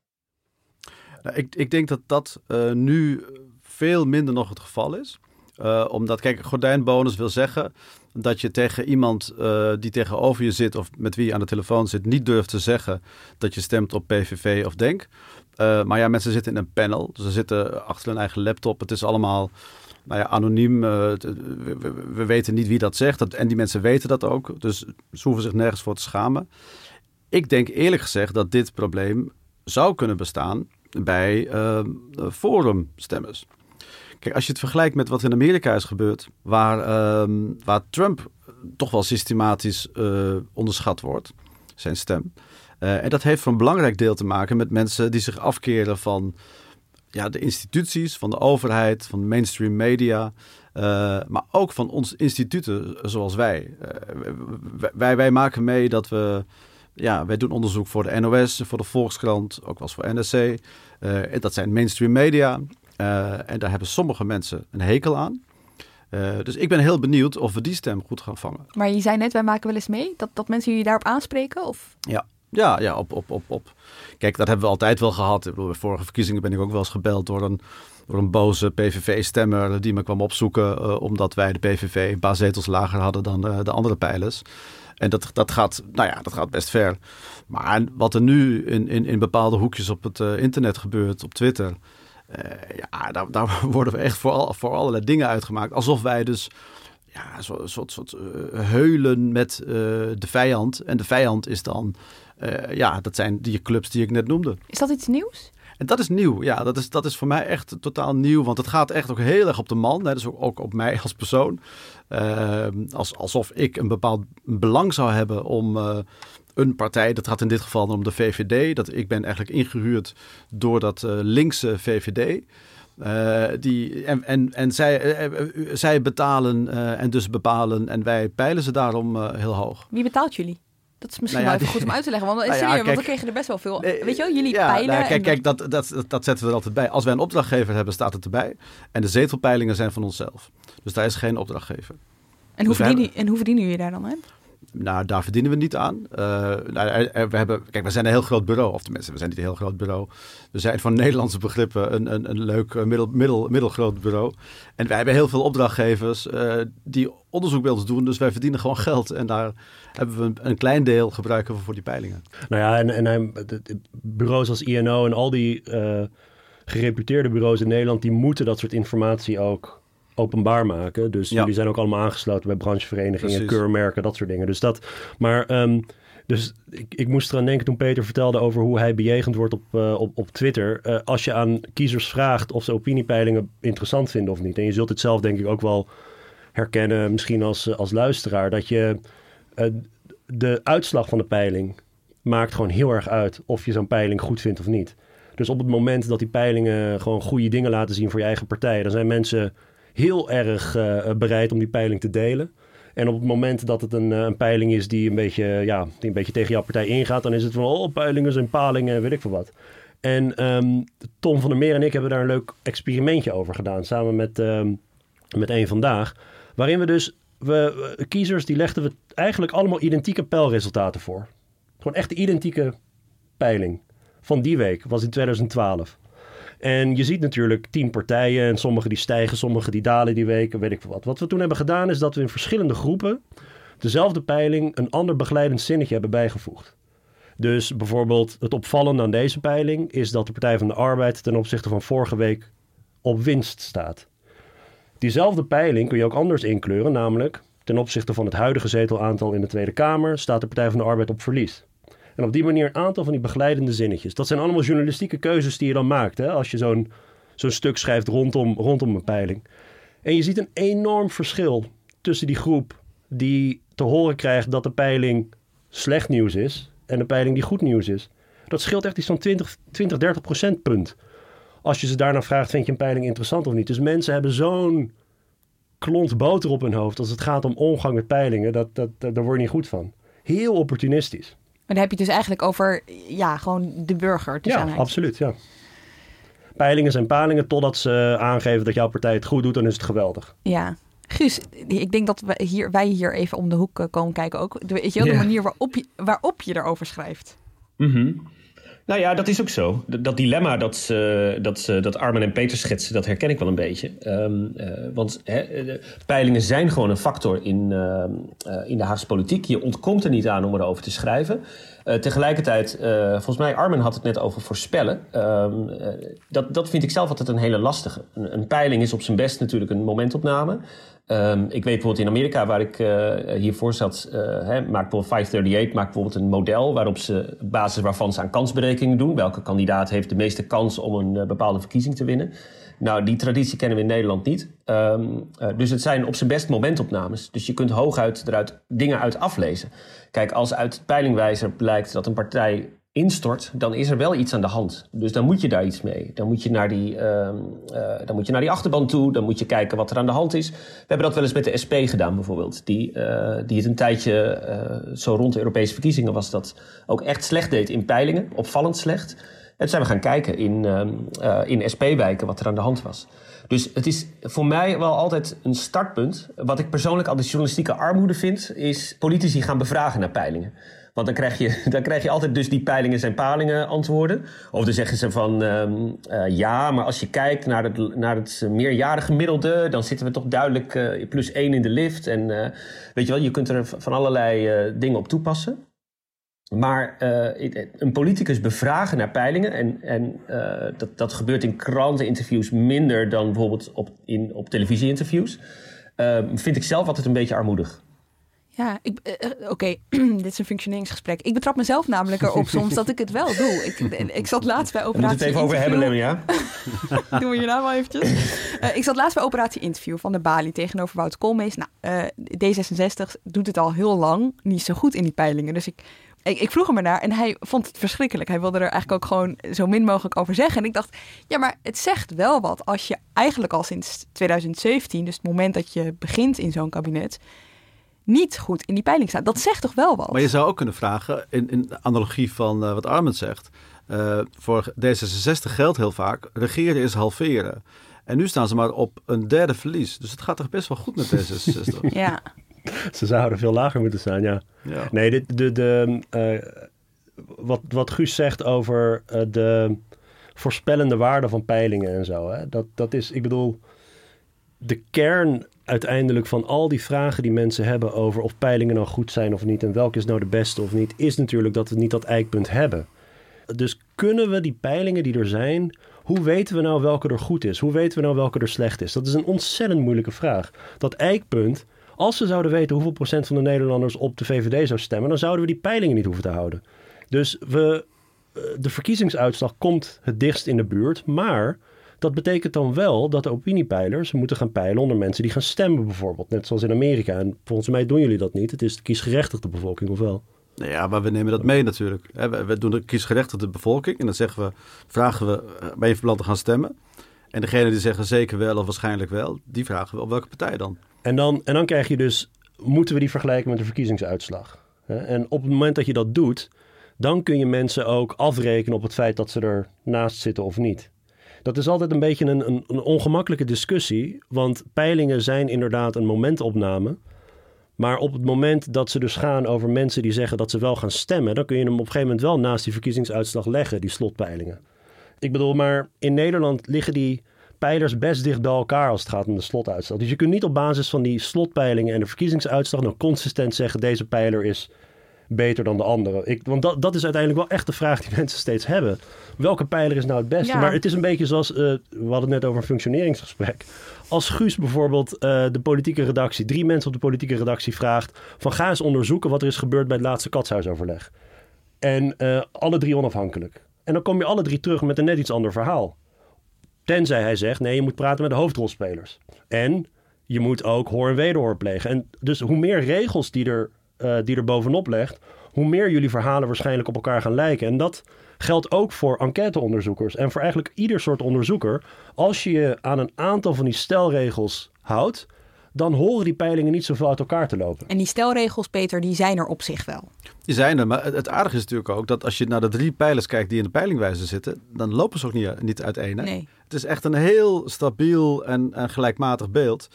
B: Nou, ik, ik denk dat dat uh, nu veel minder nog het geval is. Uh, omdat, kijk, gordijnbonus wil zeggen dat je tegen iemand uh, die tegenover je zit of met wie je aan de telefoon zit, niet durft te zeggen dat je stemt op PVV of Denk. Maar ja, mensen zitten in een panel. Dus ze zitten achter hun eigen laptop. Het is allemaal nou ja, anoniem. Uh, we, we, we, weten niet wie dat zegt. Dat, en die mensen weten dat ook. Dus ze hoeven zich nergens voor te schamen. Ik denk eerlijk gezegd dat dit probleem zou kunnen bestaan bij uh, forumstemmers. Kijk, als je het vergelijkt met wat in Amerika is gebeurd, waar, uh, waar Trump toch wel systematisch onderschat wordt, zijn stem. En dat heeft voor een belangrijk deel te maken met mensen die zich afkeren van ja, de instituties, van de overheid, van de mainstream media. Uh, maar ook van onze instituten zoals wij. wij. Wij maken mee dat we ja, wij doen onderzoek voor de NOS, voor de Volkskrant, ook wel eens voor NRC. Uh, dat zijn mainstream media. En daar hebben sommige mensen een hekel aan. Dus ik ben heel benieuwd of we die stem goed gaan vangen.
A: Maar je zei net, wij maken wel eens mee dat, dat mensen jullie daarop aanspreken? Of?
B: Ja, ja, ja op, op, op, op. Kijk, dat hebben we altijd wel gehad. Ik bedoel, bij vorige verkiezingen ben ik ook wel eens gebeld door een, door een boze PVV-stemmer die me kwam opzoeken. Uh, omdat wij de PVV een paar zetels lager hadden dan uh, de andere pijlers. En dat, dat, gaat, nou ja, dat gaat best ver. Maar wat er nu in, in, in bepaalde hoekjes op het uh, internet gebeurt, op Twitter. ja, daar, daar <laughs> worden we echt voor, al, voor allerlei dingen uitgemaakt. Alsof wij dus ja, een soort, soort, heulen met de vijand. En de vijand is dan, uh, ja, dat zijn die clubs die ik net noemde.
A: Is dat iets nieuws?
B: En dat is nieuw, ja. Dat is, dat is voor mij echt totaal nieuw. Want het gaat echt ook heel erg op de man. Hè, dus ook, ook op mij als persoon. als, alsof ik een bepaald belang zou hebben om een partij, dat gaat in dit geval om de VVD. Dat ik ben eigenlijk ingehuurd door dat linkse VVD. Die, en en, en zij, zij betalen en dus bepalen en wij peilen ze daarom heel hoog.
A: Wie betaalt jullie? Dat is misschien nou ja, wel even goed om uit te leggen. Want, <laughs> nou ja, serieus, want we kregen er best wel veel. Weet je wel, jullie
B: ja,
A: peilen.
B: Nou, kijk, kijk dat, dat, dat, zetten we er altijd bij. Als wij een opdrachtgever hebben, staat het erbij. En de zetelpeilingen zijn van onszelf. Dus daar is geen opdrachtgever.
A: En hoe, dus verdienen, en hoe verdienen jullie daar dan aan?
B: Nou, daar verdienen we niet aan. Uh, we hebben, kijk, we zijn een heel groot bureau. Of tenminste, we zijn niet een heel groot bureau. We zijn van <laughs> Nederlandse begrippen een, een, een leuk eh, middel, middel, middelgroot bureau. En wij hebben heel veel opdrachtgevers uh, die onderzoek bij ons doen. Dus wij verdienen gewoon geld. En daar hebben we een, klein deel gebruiken we voor die peilingen.
C: Nou ja, en, en bureaus als INO en al die gereputeerde bureaus in Nederland... die moeten dat soort informatie ook openbaar maken. Dus ja. jullie zijn ook allemaal aangesloten bij brancheverenigingen, Precies. keurmerken, dat soort dingen. Dus dat, maar um, dus ik, ik moest eraan denken toen Peter vertelde over hoe hij bejegend wordt op, uh, op, op Twitter. Uh, als je aan kiezers vraagt of ze opiniepeilingen interessant vinden of niet. En je zult het zelf denk ik ook wel herkennen, misschien als, als luisteraar, dat je uh, de uitslag van de peiling maakt gewoon heel erg uit of je zo'n peiling goed vindt of niet. Dus op het moment dat die peilingen gewoon goede dingen laten zien voor je eigen partij, dan zijn mensen heel erg uh, bereid om die peiling te delen. En op het moment dat het een, een, peiling is die een, beetje, ja, die een beetje tegen jouw partij ingaat, dan is het van oh, peilingen zijn palingen, weet ik veel wat. En um, Tom van der Meer en ik hebben daar een leuk experimentje over gedaan, samen met, um, met één vandaag. Waarin we dus, we, kiezers, die legden we eigenlijk allemaal identieke peilresultaten voor. Gewoon echt de identieke peiling van die week, was in 2012. En je ziet natuurlijk tien partijen en sommige die stijgen, sommige die dalen die weken, weet ik wat. Wat we toen hebben gedaan is dat we in verschillende groepen dezelfde peiling een ander begeleidend zinnetje hebben bijgevoegd. Dus bijvoorbeeld het opvallende aan deze peiling is dat de Partij van de Arbeid ten opzichte van vorige week op winst staat. Diezelfde peiling kun je ook anders inkleuren, namelijk ten opzichte van het huidige zetelaantal in de Tweede Kamer staat de Partij van de Arbeid op verlies. En op die manier een aantal van die begeleidende zinnetjes. Dat zijn allemaal journalistieke keuzes die je dan maakt. Hè? Als je zo'n zo'n stuk schrijft rondom, rondom een peiling. En je ziet een enorm verschil tussen die groep die te horen krijgt dat de peiling slecht nieuws is en de peiling die goed nieuws is. Dat scheelt echt iets van 20, 20 30 procentpunt. Als je ze daarna vraagt, vind je een peiling interessant of niet? Dus mensen hebben zo'n klont boter op hun hoofd als het gaat om omgang met peilingen. Dat, dat, dat, daar word je niet goed van. Heel opportunistisch.
A: Maar dan heb je het dus eigenlijk over, ja, gewoon de burger.
C: Ja, absoluut, ja. Peilingen zijn palingen totdat ze aangeven dat jouw partij het goed doet, dan is het geweldig.
A: Ja, Guus, ik denk dat wij hier, wij hier even om de hoek eh, komen kijken ook. Weet je wel, de manier waarop je, waarop je erover schrijft.
D: Mm nou ja, dat is ook zo. Dat, dilemma dat, ze, dat, Armen en Peter schetsen, dat herken ik wel een beetje. Um, uh, want peilingen zijn gewoon een factor in, uh, in de Haagse politiek. Je ontkomt er niet aan om erover te schrijven. Tegelijkertijd, volgens mij, Armen had het net over voorspellen. Um, dat, dat vind ik zelf altijd een hele lastige. Een, een peiling is op zijn best natuurlijk een momentopname. Um, ik weet bijvoorbeeld in Amerika, waar ik uh, hiervoor zat, hè, maakt bijvoorbeeld 538 maakt bijvoorbeeld een model waarop ze, basis waarvan ze aan kansberekeningen doen. Welke kandidaat heeft de meeste kans om een uh, bepaalde verkiezing te winnen? Nou, die traditie kennen we in Nederland niet. Um, dus het zijn op zijn best momentopnames. Dus je kunt hooguit eruit dingen uit aflezen. Kijk, als uit peilingwijzer blijkt dat een partij instort, dan is er wel iets aan de hand. Dus dan moet je daar iets mee. Dan moet je naar die, uh, uh, dan moet je naar die achterban toe. Dan moet je kijken wat er aan de hand is. We hebben dat wel eens met de SP gedaan bijvoorbeeld. Die, uh, die het een tijdje, uh, zo rond de Europese verkiezingen was dat ook echt slecht deed in peilingen. Opvallend slecht. En toen zijn we gaan kijken in, ehm, in SP-wijken wat er aan de hand was. Dus het is voor mij wel altijd een startpunt. Wat ik persoonlijk al de journalistieke armoede vind, is politici gaan bevragen naar peilingen. Want dan krijg, je, <laughs> dan krijg je altijd dus die peilingen zijn palingen antwoorden. Of dan zeggen ze van um, uh, ja, maar als je kijkt naar het, naar het meerjarige gemiddelde, dan zitten we toch duidelijk uh, plus één in de lift. En uh, weet je wel, je kunt er van allerlei dingen op toepassen. Maar een politicus bevragen naar peilingen, en, en dat, dat gebeurt in kranteninterviews minder dan bijvoorbeeld op, in, op televisieinterviews, ehm, vind ik zelf altijd een beetje armoedig.
A: Ja, uh, oké, <clears throat> dit is een functioneringsgesprek. Ik betrap mezelf namelijk erop <laughs> soms dat ik het wel doe. Ik, ik zat laatst bij operatie.
D: We moeten het even over hebben, ja? <laughs> <laughs>
A: Doen we nou wel eventjes. Uh, ik zat laatst bij operatie interview van de Bali tegenover Wout Koolmees. Nou, uh, D66 doet het al heel lang niet zo goed in die peilingen. Dus ik, ik, ik vroeg hem ernaar en hij vond het verschrikkelijk. Hij wilde er eigenlijk ook gewoon zo min mogelijk over zeggen. En ik dacht, ja, maar het zegt wel wat als je eigenlijk al sinds 2017, dus het moment dat je begint in zo'n kabinet niet goed in die peiling staat. Dat zegt toch wel wat?
B: Maar je zou ook kunnen vragen, in, in analogie van uh, wat Armin zegt. Uh, voor D66 geldt heel vaak, regeren is halveren. En nu staan ze maar op een derde verlies. Dus het gaat toch best wel goed met D66. <laughs>
A: ja.
C: Ze zouden veel lager moeten staan, ja. ja. Nee, de, de, de, uh, wat, wat Guus zegt over de voorspellende waarde van peilingen en zo. Hè, dat, dat is, ik bedoel, de kern uiteindelijk van al die vragen die mensen hebben over of peilingen nou goed zijn of niet en welke is nou de beste of niet, is natuurlijk dat we niet dat eikpunt hebben. Dus kunnen we die peilingen die er zijn, hoe weten we nou welke er goed is? Hoe weten we nou welke er slecht is? Dat is een ontzettend moeilijke vraag. Dat eikpunt, als we zouden weten hoeveel procent van de Nederlanders op de VVD zou stemmen, dan zouden we die peilingen niet hoeven te houden. Dus we, eh, de verkiezingsuitslag komt het dichtst in de buurt, maar dat betekent dan wel dat de opiniepeilers moeten gaan peilen onder mensen die gaan stemmen bijvoorbeeld. Net zoals in Amerika. En volgens mij doen jullie dat niet. Het is de kiesgerechtigde bevolking, of wel?
B: Nou ja, maar we nemen dat mee natuurlijk. We doen de kiesgerechtigde bevolking en dan zeggen we, vragen we, eh, ben je te gaan stemmen? En degene die zeggen zeker wel of waarschijnlijk wel, die vragen we op welke partij dan?
C: En dan, en dan krijg je dus, moeten we die vergelijken met de verkiezingsuitslag? En op het moment dat je dat doet, dan kun je mensen ook afrekenen op het feit dat ze er naast zitten of niet. Dat is altijd een beetje een, een, een ongemakkelijke discussie. Want peilingen zijn inderdaad een momentopname. Maar op het moment dat ze dus gaan over mensen die zeggen dat ze wel gaan stemmen, dan kun je hem op een gegeven moment wel naast die verkiezingsuitslag leggen, die slotpeilingen. Ik bedoel, maar in Nederland liggen die pijlers best dicht bij elkaar als het gaat om de slotuitslag. Dus je kunt niet op basis van die slotpeilingen en de verkiezingsuitslag nog consistent zeggen: deze pijler is beter dan de andere? Ik, want dat, dat is uiteindelijk wel echt de vraag die <laughs> mensen steeds hebben. Welke pijler is nou het beste? Maar het is een beetje zoals, uh, we hadden het net over een functioneringsgesprek. Als Guus bijvoorbeeld uh, de politieke redactie, drie mensen op de politieke redactie vraagt... van ga eens onderzoeken wat er is gebeurd bij het laatste katshuisoverleg. En uh, alle drie onafhankelijk. En dan kom je alle drie terug met een net iets ander verhaal. Tenzij hij zegt, nee, je moet praten met de hoofdrolspelers. En je moet ook hoor en wederhoor plegen. En dus hoe meer regels die er, uh, die er bovenop legt, hoe meer jullie verhalen waarschijnlijk op elkaar gaan lijken. En dat geldt ook voor enquêteonderzoekers en voor eigenlijk ieder soort onderzoeker. Als je je aan een aantal van die stelregels houdt, dan horen die peilingen niet zoveel uit elkaar te lopen.
A: En die stelregels, Peter, die zijn er op zich wel.
B: Die zijn er, maar het aardige is natuurlijk ook dat als je naar de drie pijlers kijkt die in de peilingwijzer zitten, dan lopen ze ook niet, niet uiteen. Hè?
A: Nee.
B: Het is echt een heel stabiel en, en gelijkmatig beeld.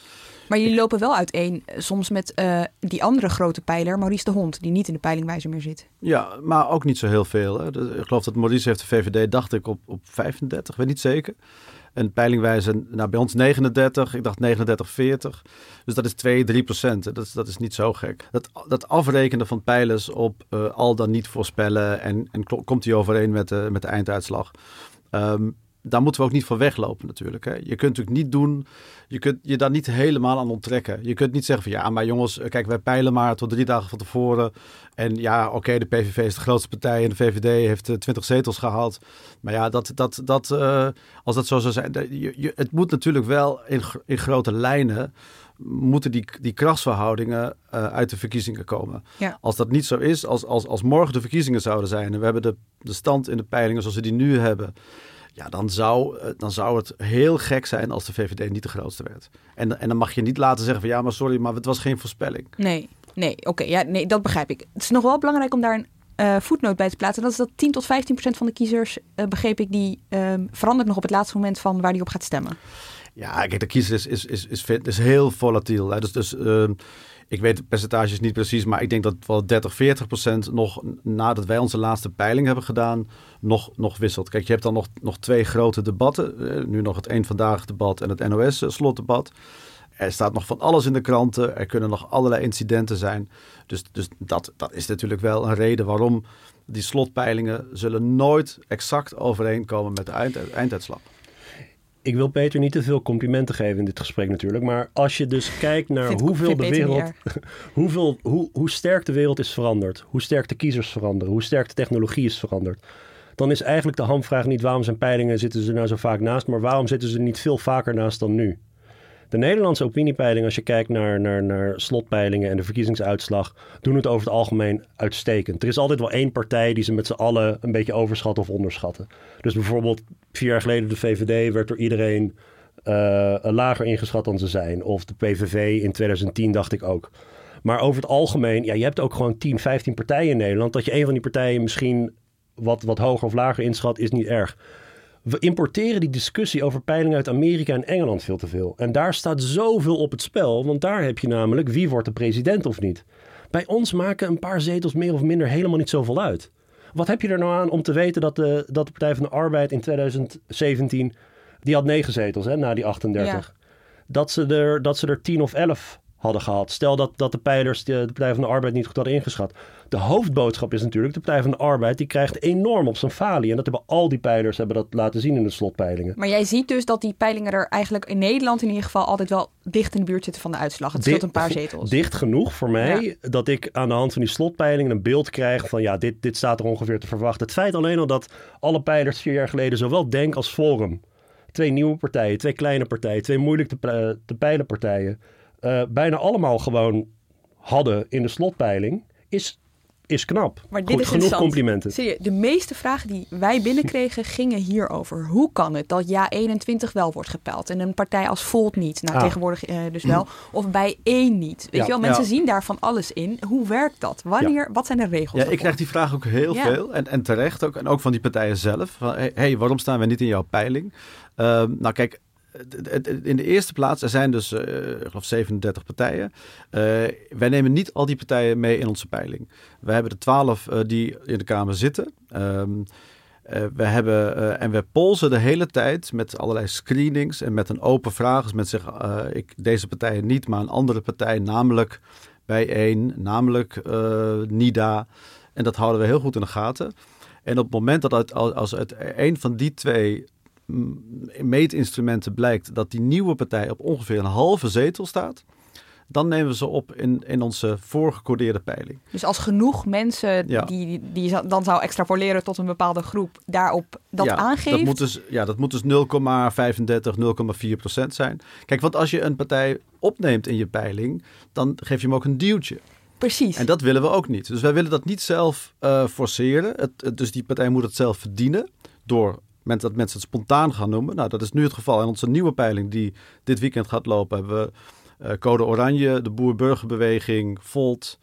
A: Maar jullie lopen wel uiteen, eh, soms met uh, die andere grote pijler, Maurice de Hond, die niet in de peilingwijzer meer zit.
B: Ja, maar ook niet zo heel veel. Hè. Ik geloof dat Maurice heeft de VVD, dacht ik, op, op 35, weet niet zeker. En peilingwijzer, nou bij ons 39, ik dacht 39, 40. Dus dat is 2, 3 procent. Dat, dat is niet zo gek. Dat, dat afrekenen van pijlers op uh, al dan niet voorspellen en, en komt die overeen met de, met de einduitslag. Um, daar moeten we ook niet voor weglopen natuurlijk. Hè. Je kunt natuurlijk niet doen, je kunt je daar niet helemaal aan onttrekken. Je kunt niet zeggen van ja, maar jongens, kijk, wij peilen maar tot drie dagen van tevoren. En ja, oké, de PVV is de grootste partij en de VVD heeft 20 eh, zetels gehaald. Maar ja, dat, dat, dat, uh, als dat zo zou zijn, je, je, het moet natuurlijk wel in, in grote lijnen moeten die, die krachtsverhoudingen uh, uit de verkiezingen komen.
A: Ja.
B: Als dat niet zo is, als, als, als morgen de verkiezingen zouden zijn en we hebben de, de stand in de peilingen zoals we die nu hebben, ja, dan zou, eh, dan zou het heel gek zijn als de VVD niet de grootste werd. En, en dan mag je niet laten zeggen van ja, maar sorry, maar het was geen voorspelling.
A: Nee, nee, oké, ja, nee, dat begrijp ik. Het is nog wel belangrijk om daar een uh, voetnoot bij te plaatsen. Dat is dat 10 tot 15 procent van de kiezers, uh, begreep ik, die uh, verandert nog op het laatste moment van waar die op gaat stemmen.
B: Ja, kijk, de kiezer is, is, is, is, is heel volatiel. Hè. Dus, dus ehm, ik weet percentages niet precies, maar ik denk dat wel 30, 40 procent nog nadat wij onze laatste peiling hebben gedaan, nog, nog wisselt. Kijk, je hebt dan nog, nog twee grote debatten. Eh, nu nog het Eén Vandaag debat en het NOS eh, slotdebat. Er staat nog van alles in de kranten. Er kunnen nog allerlei incidenten zijn. Dus, dus dat, dat is natuurlijk wel een reden waarom die slotpeilingen zullen nooit exact overeenkomen met de eind, einduitslag
C: ik wil Peter niet te veel complimenten geven in dit gesprek natuurlijk. Maar als je dus kijkt naar hoeveel de wereld. <laughs> hoeveel, hoe, hoe sterk de wereld is veranderd. Hoe sterk de kiezers veranderen. Hoe sterk de technologie is veranderd. Dan is eigenlijk de hamvraag niet waarom zijn peilingen zitten ze nou zo vaak naast. Maar waarom zitten ze niet veel vaker naast dan nu? De Nederlandse opiniepeiling, als je kijkt naar, naar, naar slotpeilingen en de verkiezingsuitslag, doen het over het algemeen uitstekend. Er is altijd wel één partij die ze met z'n allen een beetje overschatten of onderschatten. Dus bijvoorbeeld vier jaar geleden de VVD werd door iedereen uh, lager ingeschat dan ze zijn. Of de PVV in 2010 dacht ik ook. Maar over het algemeen, ja, je hebt ook gewoon 10, 15 partijen in Nederland. Dat je een van die partijen misschien wat, wat hoger of lager inschat, is niet erg we importeren die discussie over peilingen uit Amerika en Engeland veel te veel. En daar staat zoveel op het spel, want daar heb je namelijk wie wordt de president of niet. Bij ons maken een paar zetels meer of minder helemaal niet zoveel uit. Wat heb je er nou aan om te weten dat de, dat de Partij van de Arbeid in 2017, die had negen zetels hè, na die 38. Dat, ze er, dat ze er tien of elf hadden gehad. Stel dat, dat de pijlers de, de, Partij van de Arbeid niet goed hadden ingeschat. De hoofdboodschap is natuurlijk, de Partij van de Arbeid die krijgt enorm op zijn falie. En dat hebben al die pijlers hebben dat laten zien in de slotpeilingen.
A: Maar jij ziet dus dat die peilingen er eigenlijk in Nederland in ieder geval altijd wel dicht in de buurt zitten van de uitslag. Het scheelt een paar zetels.
C: Dicht genoeg voor mij dat ik aan de hand van die slotpeilingen een beeld krijg van ja, dit, dit staat er ongeveer te verwachten. Het feit alleen al dat alle pijlers vier jaar geleden zowel Denk als Forum twee nieuwe partijen, twee kleine partijen, twee moeilijk te, te peilen partijen uh, bijna allemaal gewoon hadden in de slotpeiling, is, is knap.
A: Maar dit is
C: genoeg complimenten.
A: Serieus, de meeste vragen die wij binnenkregen <laughs> gingen hierover. Hoe kan het dat ja 21 wel wordt gepeld en een partij als Volt niet? Nou, ah. tegenwoordig uh, dus wel. <clears throat> Of bij één niet. Weet je wel, mensen zien daar van alles in. Hoe werkt dat? Wanneer, wat zijn de regels?
B: Ja, ik krijg die vraag ook heel veel. En, en terecht ook. En ook van die partijen zelf. Van, hey, waarom staan we niet in jouw peiling? Uh, nou kijk, in de eerste plaats, er zijn dus, ik geloof 37 partijen. Uh, wij nemen niet al die partijen mee in onze peiling. We hebben de 12 uh, die in de Kamer zitten. Um, we hebben, en we polsen de hele tijd met allerlei screenings en met een open vraag. Als mensen zeggen, ik, deze partijen niet, maar een andere partij, namelijk bij één, namelijk NIDA. En dat houden we heel goed in de gaten. En op het moment dat als het een van die twee meetinstrumenten blijkt dat die nieuwe partij op ongeveer een halve zetel staat, dan nemen we ze op in, in onze voorgecodeerde peiling.
A: Dus als genoeg mensen
B: Ja.
A: die, die dan zou extrapoleren tot een bepaalde groep daarop dat
B: ja,
A: aangeeft.
B: Dat moet dus, ja, dat moet dus 0,35, 0,4 procent zijn. Kijk, want als je een partij opneemt in je peiling, dan geef je hem ook een duwtje.
A: Precies.
B: En dat willen we ook niet. Dus wij willen dat niet zelf eh, forceren. Het, het- dus die partij moet het zelf verdienen door men- dat mensen het spontaan gaan noemen. Nou, dat is nu het geval. In onze nieuwe peiling die dit weekend gaat lopen, hebben we eh, Code Oranje, de Boer-Burgerbeweging, Volt,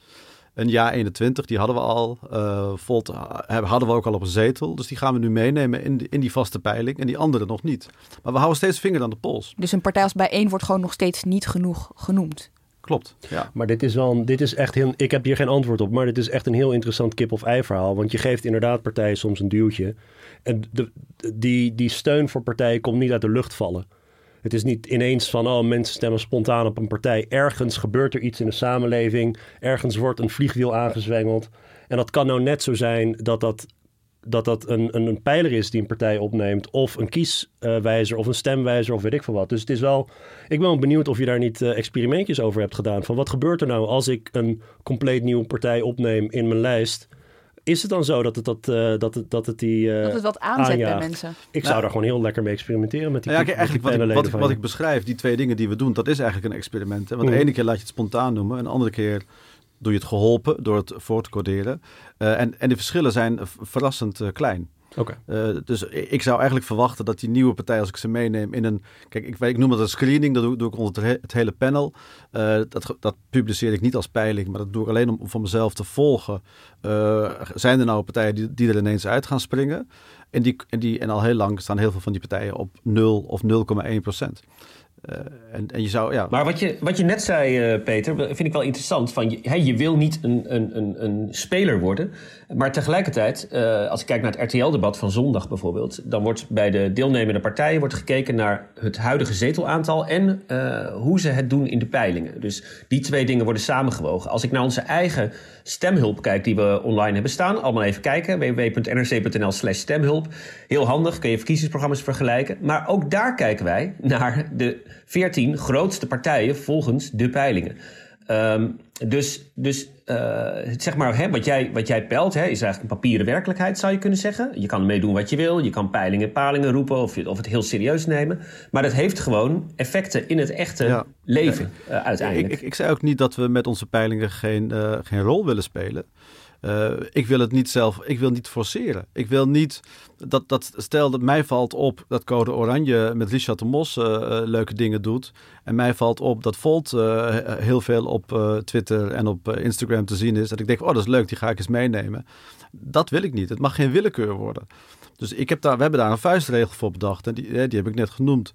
B: een Ja 21, die hadden we al. Eh, Volt eh, hadden we ook al op een zetel. Dus die gaan we nu meenemen in in die vaste peiling en die andere nog niet. Maar we houden steeds vinger aan de pols.
A: Dus een partij als bijeen wordt gewoon nog steeds niet genoeg genoemd.
B: Klopt, ja.
C: Maar dit is wel, een- dit is echt heel, ik heb hier geen antwoord op, maar dit is echt een heel interessant kip-of-ei verhaal. Want je geeft inderdaad partijen soms een duwtje. En de, die, die steun voor partijen komt niet uit de lucht vallen. Het is niet ineens van, oh, mensen stemmen spontaan op een partij. Ergens gebeurt er iets in de samenleving. Ergens wordt een vliegwiel aangezwengeld. En dat kan nou net zo zijn dat dat, dat, dat een, een, een pijler is die een partij opneemt. Of een kieswijzer of een stemwijzer of weet ik veel wat. Dus het is wel... Ik ben wel benieuwd of je daar niet eh, experimentjes over hebt gedaan. Van wat gebeurt er nou als ik een compleet nieuwe partij opneem in mijn lijst? Is het dan zo dat het, dat, eh, dat het, dat het die... eh,
A: dat het wat aanzet bij mensen.
C: Ik zou
B: Nou,
C: daar gewoon heel lekker mee experimenteren met die,
B: Nou ja, kijk,
C: met die
B: eigenlijk wat ik, wat, ik, wat ik beschrijf, die twee dingen die we doen, dat is eigenlijk een experiment. Hè? Want
C: Mm.
B: de ene keer laat je het spontaan noemen, en de andere keer doe je het geholpen door het voor te coderen. Eh, en, en de verschillen zijn verrassend eh, klein.
C: Oké.
B: Eh, dus ik zou eigenlijk verwachten dat die nieuwe partij, als ik ze meeneem in een... Kijk, ik, weet- ik noem het een screening, dat doe, doe ik onder het, he- het hele panel. Dat, dat publiceer ik niet als peiling, maar dat doe ik alleen om, om voor mezelf te volgen. Zijn er nou partijen die, die er ineens uit gaan springen? En, die, en, die, en al heel lang staan heel veel van die partijen op 0 of 0,1 procent. Eh, en, en je zou, ja...
D: Maar wat je, wat je net zei, eh, Peter, vind ik wel interessant. Van, je, hè, je wil niet een, een, een, een speler worden. Maar tegelijkertijd, eh, als ik kijk naar het RTL-debat van zondag bijvoorbeeld... dan wordt bij de deelnemende partijen wordt gekeken naar het huidige zetelaantal... en hoe ze het doen in de peilingen. Dus die twee dingen worden samengewogen. Als ik naar onze eigen stemhulp kijk die we online hebben staan... allemaal even kijken, www.nrc.nl slash stemhulp. Heel handig, kun je verkiezingsprogramma's vergelijken. Maar ook daar kijken wij naar de 14 grootste partijen volgens de peilingen. Ehm, dus dus eh, zeg maar, hè, wat, jij, wat jij peilt, hè, is eigenlijk een papieren werkelijkheid, zou je kunnen zeggen. Je kan ermee doen wat je wil. Je kan peilingen, palingen roepen of, je- of het heel serieus nemen. Maar dat heeft gewoon effecten in het echte
B: Ja.
D: leven eh, uiteindelijk.
B: Ik, ik, ik zei ook niet dat we met onze peilingen geen, eh, geen rol willen spelen. Eh, ik wil het niet zelf, ik wil niet forceren. Ik wil niet dat, dat stel dat mij valt op dat Code Oranje met Richard de Mos eh, eh, leuke dingen doet. En mij valt op dat Volt heel veel op Twitter en op Instagram te zien is. Dat ik denk, oh dat is leuk, die ga ik eens meenemen. Dat wil ik niet. Het mag geen willekeur worden. Dus ik heb daar, we hebben daar een vuistregel voor bedacht. En die, die heb ik net genoemd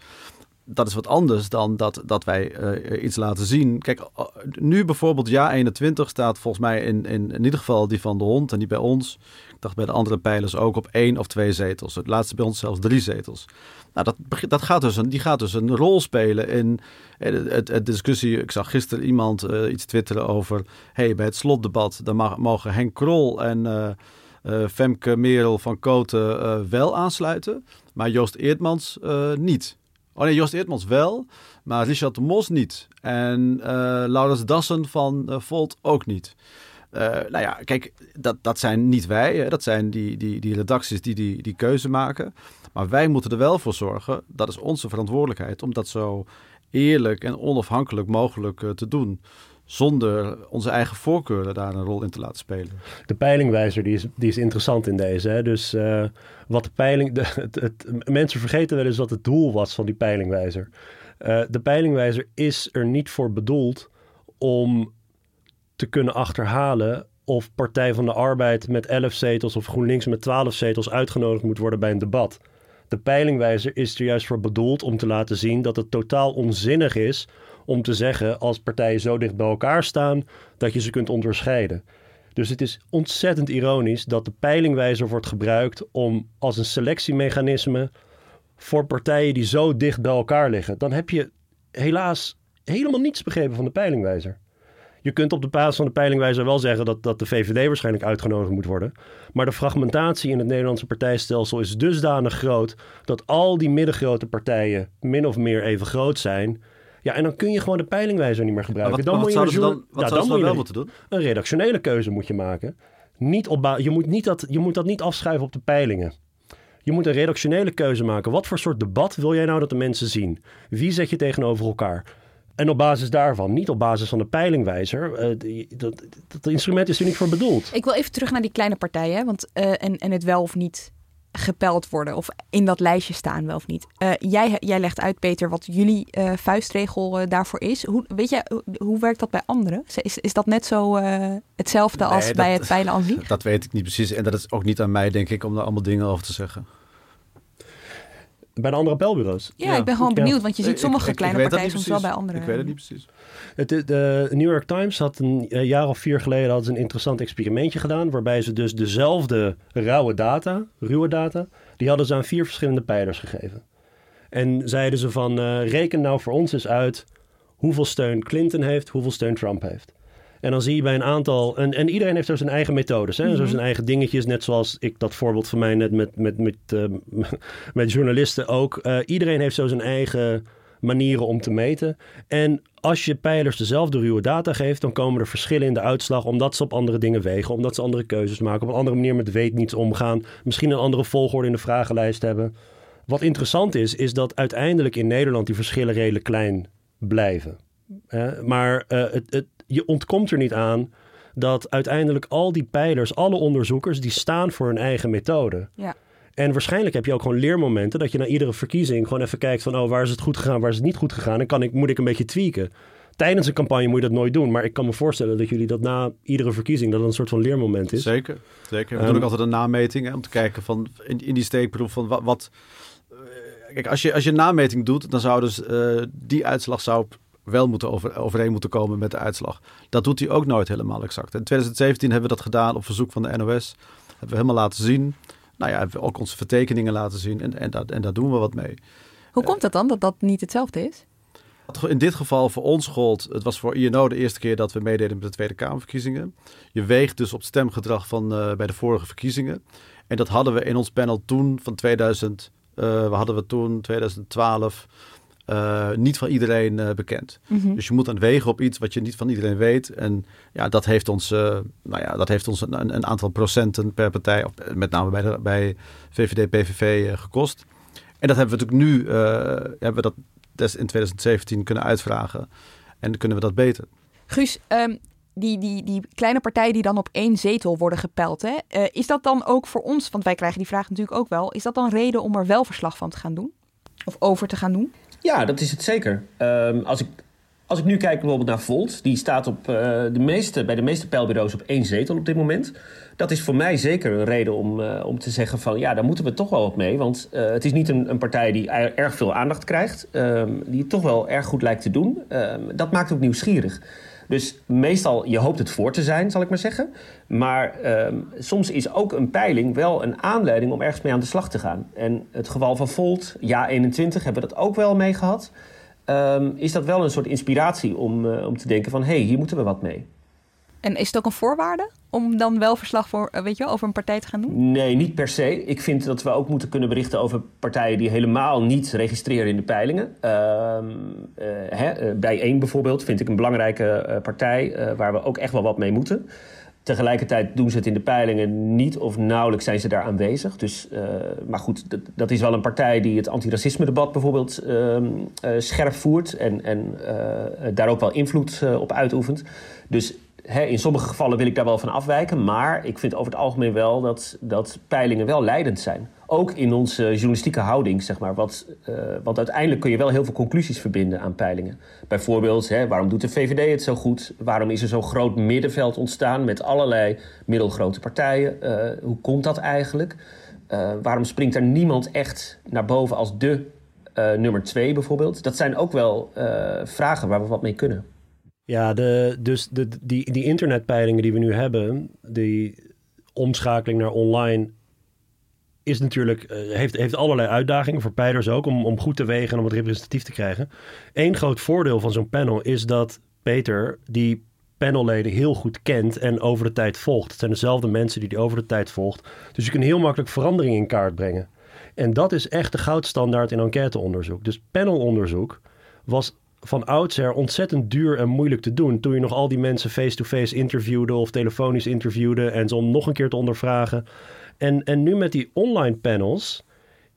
B: dat is wat anders dan dat, dat wij eh, iets laten zien. Kijk, eh, nu bijvoorbeeld ja 21 staat volgens mij in, in, in ieder geval die van de hond en die bij ons. Ik dacht bij de andere pijlers ook op één of twee zetels. Het laatste bij ons zelfs drie zetels. Nou, dat, dat gaat dus een, die gaat dus een rol spelen in eh, het, het, discussie. Ik zag gisteren iemand iets twitteren over... hey, bij het slotdebat dan mag, mogen Henk Krol en Femke Merel van Koten wel aansluiten... maar Joost Eertmans niet. Oh nee, Joost Eertmans wel, maar Richard de Mos niet. En eh Laurens Dassen van eh, Volt ook niet. Eh, nou ja, kijk, dat, dat zijn niet wij. Hè. Dat zijn die, die, die redacties die, die die keuze maken. Maar wij moeten er wel voor zorgen, dat is onze verantwoordelijkheid, om dat zo eerlijk en onafhankelijk mogelijk te doen. Zonder onze eigen voorkeuren daar een rol in te laten spelen.
C: De peilingwijzer die is, die is interessant in deze. Hè? Dus eh, wat de peiling. <laughs> De, het, mensen vergeten wel eens wat het doel was van die peilingwijzer. Eh, de peilingwijzer is er niet voor bedoeld om te kunnen achterhalen of Partij van de Arbeid met 11 zetels of GroenLinks met 12 zetels uitgenodigd moet worden bij een debat. De peilingwijzer is er juist voor bedoeld om te laten zien dat het totaal onzinnig is om te zeggen als partijen zo dicht bij elkaar staan dat je ze kunt onderscheiden. Dus het is ontzettend ironisch dat de peilingwijzer wordt gebruikt om als een selectiemechanisme voor partijen die zo dicht bij elkaar liggen. Dan heb je helaas helemaal niets begrepen van de peilingwijzer. Je kunt op de basis van de peilingwijzer wel zeggen dat, dat de VVD waarschijnlijk uitgenodigd moet worden. Maar de fragmentatie in het Nederlandse partijstelsel is dusdanig groot dat al die middengrote partijen min of meer even groot zijn. Ja, en dan kun je gewoon de peilingwijzer niet meer
B: Maar
C: gebruiken.
B: wat,
C: dan
B: maar
C: moet
B: wat
C: je
B: zouden ze
C: een
B: dan, wat
C: ja,
B: dan
C: moet
B: wel
C: je
B: moeten doen?
C: een redactionele keuze moet je maken. Niet op je, moet niet dat, je moet dat niet afschuiven op de peilingen. Je moet een redactionele keuze maken. Wat voor soort debat wil jij nou dat de mensen zien? Wie zet je tegenover elkaar? En op basis daarvan, niet op basis van de peilingwijzer. eh, die- dat, dat instrument is er niet voor bedoeld.
A: Ik wil even terug naar die kleine partijen. Want, eh, en, en het wel of niet gepeld worden. Of in dat lijstje staan wel of niet. Eh, jij, jij legt uit, Peter, wat jullie eh, vuistregel eh, daarvoor is. Hoe, weet jij, hoe, hoe werkt dat bij anderen? Is, is dat net zo hetzelfde als bij het peilen aan? <laughs>
B: Dat weet ik niet precies. En dat is ook niet aan mij, denk ik, om daar allemaal dingen over te zeggen.
C: Bij de andere pelbureaus.
A: Ja, ik ben gewoon benieuwd. Want je ziet sommige
B: ik- ik
A: kleine partijen soms wel bij andere.
B: Ik weet het niet precies.
C: Het, de- de New York Times had een eh, jaar of vier geleden hadden ze een interessant experimentje gedaan. Waarbij ze dus dezelfde rauwe data, ruwe data, die hadden ze aan vier verschillende pijlers gegeven. En zeiden ze van eh, reken nou voor ons eens uit hoeveel steun Clinton heeft, hoeveel steun Trump heeft. En dan zie je bij een aantal. En, en iedereen heeft zo zijn eigen methodes. Hè? Zo zijn eigen dingetjes. Net zoals ik dat voorbeeld van mij net met, met, met, eh, <laughs> met journalisten ook. Eh, iedereen heeft zo zijn eigen manieren om te meten. En als je pijlers dezelfde ruwe data geeft, dan komen er verschillen in de uitslag. Omdat ze op andere dingen wegen. Omdat ze andere keuzes maken. Op een andere manier met weet niets omgaan. Misschien een andere volgorde in de vragenlijst hebben. Wat interessant is, is dat uiteindelijk in Nederland die verschillen redelijk klein blijven. Eh, maar eh, het, het, je ontkomt er niet aan dat uiteindelijk al die pijlers, alle onderzoekers, die staan voor hun eigen methode.
A: Ja.
C: En waarschijnlijk heb je ook gewoon leermomenten dat je na iedere verkiezing gewoon even kijkt van, oh, waar is het goed gegaan, waar is het niet goed gegaan? En kan ik, moet ik een beetje tweaken. Tijdens een campagne moet je dat nooit doen, maar ik kan me voorstellen dat jullie dat na iedere verkiezing, dat een soort van leermoment is.
B: Zeker. Zeker. We
C: Ehm,
B: doen ook altijd een nameting hè, om te kijken van in, in die steekproef van wat. wat eh, kijk, als je, als je een nameting doet, dan zou dus eh, die uitslag zou wel moeten over, overeen moeten komen met de uitslag. Dat doet hij ook nooit helemaal exact. In 2017 hebben we dat gedaan op verzoek van de NOS. Hebben we helemaal laten zien. Nou ja, hebben we ook onze vertekeningen laten zien. En, en, dat, en daar doen we wat mee.
A: Hoe komt dat dan, dat dat niet hetzelfde is?
B: In dit geval voor ons gold, het was voor INO de eerste keer dat we meededen met de Tweede Kamerverkiezingen. Je weegt dus op stemgedrag van eh, bij de vorige verkiezingen. En dat hadden we in ons panel toen van 2000, eh, we hadden we toen 2012 eh, niet van iedereen eh, bekend.
A: Mhm.
B: Dus je moet dan wegen op iets wat je niet van iedereen weet. En ja, dat heeft ons, eh, nou ja, dat heeft ons een, een aantal procenten per partij, of met name bij, de, bij VVD, PVV gekost. En dat hebben we natuurlijk nu, hebben we dat des in 2017 kunnen uitvragen. En dan kunnen we dat beter.
A: Guus, ehm, die, die, die kleine partijen die dan op één zetel worden gepeld, hè, is dat dan ook voor ons, want wij krijgen die vraag natuurlijk ook wel, is dat dan reden om er wel verslag van te gaan doen? Of over te gaan doen?
D: Ja, dat is het zeker. Ehm, als, ik, als ik nu kijk bijvoorbeeld naar Volt, die staat op, eh, de meeste, bij de meeste pijlbureaus op één zetel op dit moment. Dat is voor mij zeker een reden om, eh, om te zeggen van ja, daar moeten we toch wel wat mee. Want eh, het is niet een, een partij die er- erg veel aandacht krijgt, ehm, die het toch wel erg goed lijkt te doen. Ehm, dat maakt ook nieuwsgierig. Dus meestal, je hoopt het voor te zijn, zal ik maar zeggen. Maar ehm, soms is ook een peiling wel een aanleiding om ergens mee aan de slag te gaan. En het geval van Volt, ja 21, hebben we dat ook wel mee gehad. Ehm, is dat wel een soort inspiratie om, eh, om te denken van... hé, hey, hier moeten we wat mee.
A: En is het ook een voorwaarde om dan wel verslag voor, eh, weet je, over een partij te gaan doen?
D: Nee, niet per se. Ik vind dat we ook moeten kunnen berichten over partijen die helemaal niet registreren in de peilingen. Ehm eh, eh, bij één bijvoorbeeld vind ik een belangrijke partij waar we ook echt wel wat mee moeten. Tegelijkertijd doen ze het in de peilingen niet of nauwelijks zijn ze daar aanwezig. Dus, maar goed, dat, is wel een partij die het antiracisme-debat bijvoorbeeld ehm, eh, scherp voert en, en daar ook wel invloed op uitoefent. Dus in sommige gevallen wil ik daar wel van afwijken. Maar ik vind over het algemeen wel dat, dat peilingen wel leidend zijn. Ook in onze journalistieke houding, zeg maar. Wat, eh, want uiteindelijk kun je wel heel veel conclusies verbinden aan peilingen. Bijvoorbeeld, waarom doet de VVD het zo goed? Waarom is er zo'n groot middenveld ontstaan met allerlei middelgrote partijen? Eh, hoe komt dat eigenlijk? Eh, waarom springt er niemand echt naar boven als de nummer twee bijvoorbeeld? Dat zijn ook wel vragen waar we wat mee kunnen.
C: Ja, de, dus de, die, die internetpeilingen die we nu hebben, die omschakeling naar online, is natuurlijk, eh, heeft, heeft allerlei uitdagingen voor peilers ook, om, om goed te wegen en om het representatief te krijgen. Eén groot voordeel van zo'n panel is dat Peter die panelleden heel goed kent en over de tijd volgt. Het zijn dezelfde mensen die die over de tijd volgt. Dus je kunt heel makkelijk verandering in kaart brengen. En dat is echt de goudstandaard in enquêteonderzoek. Dus panelonderzoek was van oudsher ontzettend duur en moeilijk te doen. Toen je nog al die mensen face-to-face interviewde of telefonisch interviewde en ze om nog een keer te ondervragen. En, en nu met die online panels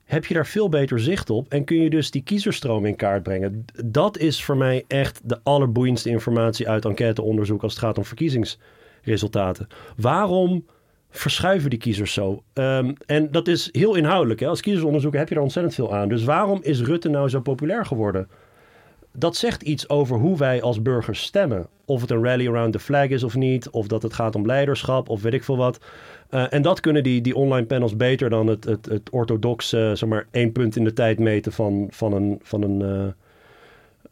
C: heb je daar veel beter zicht op en kun je dus die kiezerstroom in kaart brengen. Dat is voor mij echt de allerboeiendste informatie uit enquêteonderzoek als het gaat om verkiezingsresultaten. Waarom verschuiven die kiezers zo? Ehm, en dat is heel inhoudelijk. Hè? Als kiezersonderzoek heb je er ontzettend veel aan. Dus waarom is Rutte nou zo populair geworden? Dat zegt iets over hoe wij als burgers stemmen. Of het een rally around the flag is of niet, of dat het gaat om leiderschap of weet ik veel wat. Uh, en dat kunnen die, die online panels beter dan het, het, het orthodoxe, uh, zeg maar, één punt in de tijd meten van, van een, van een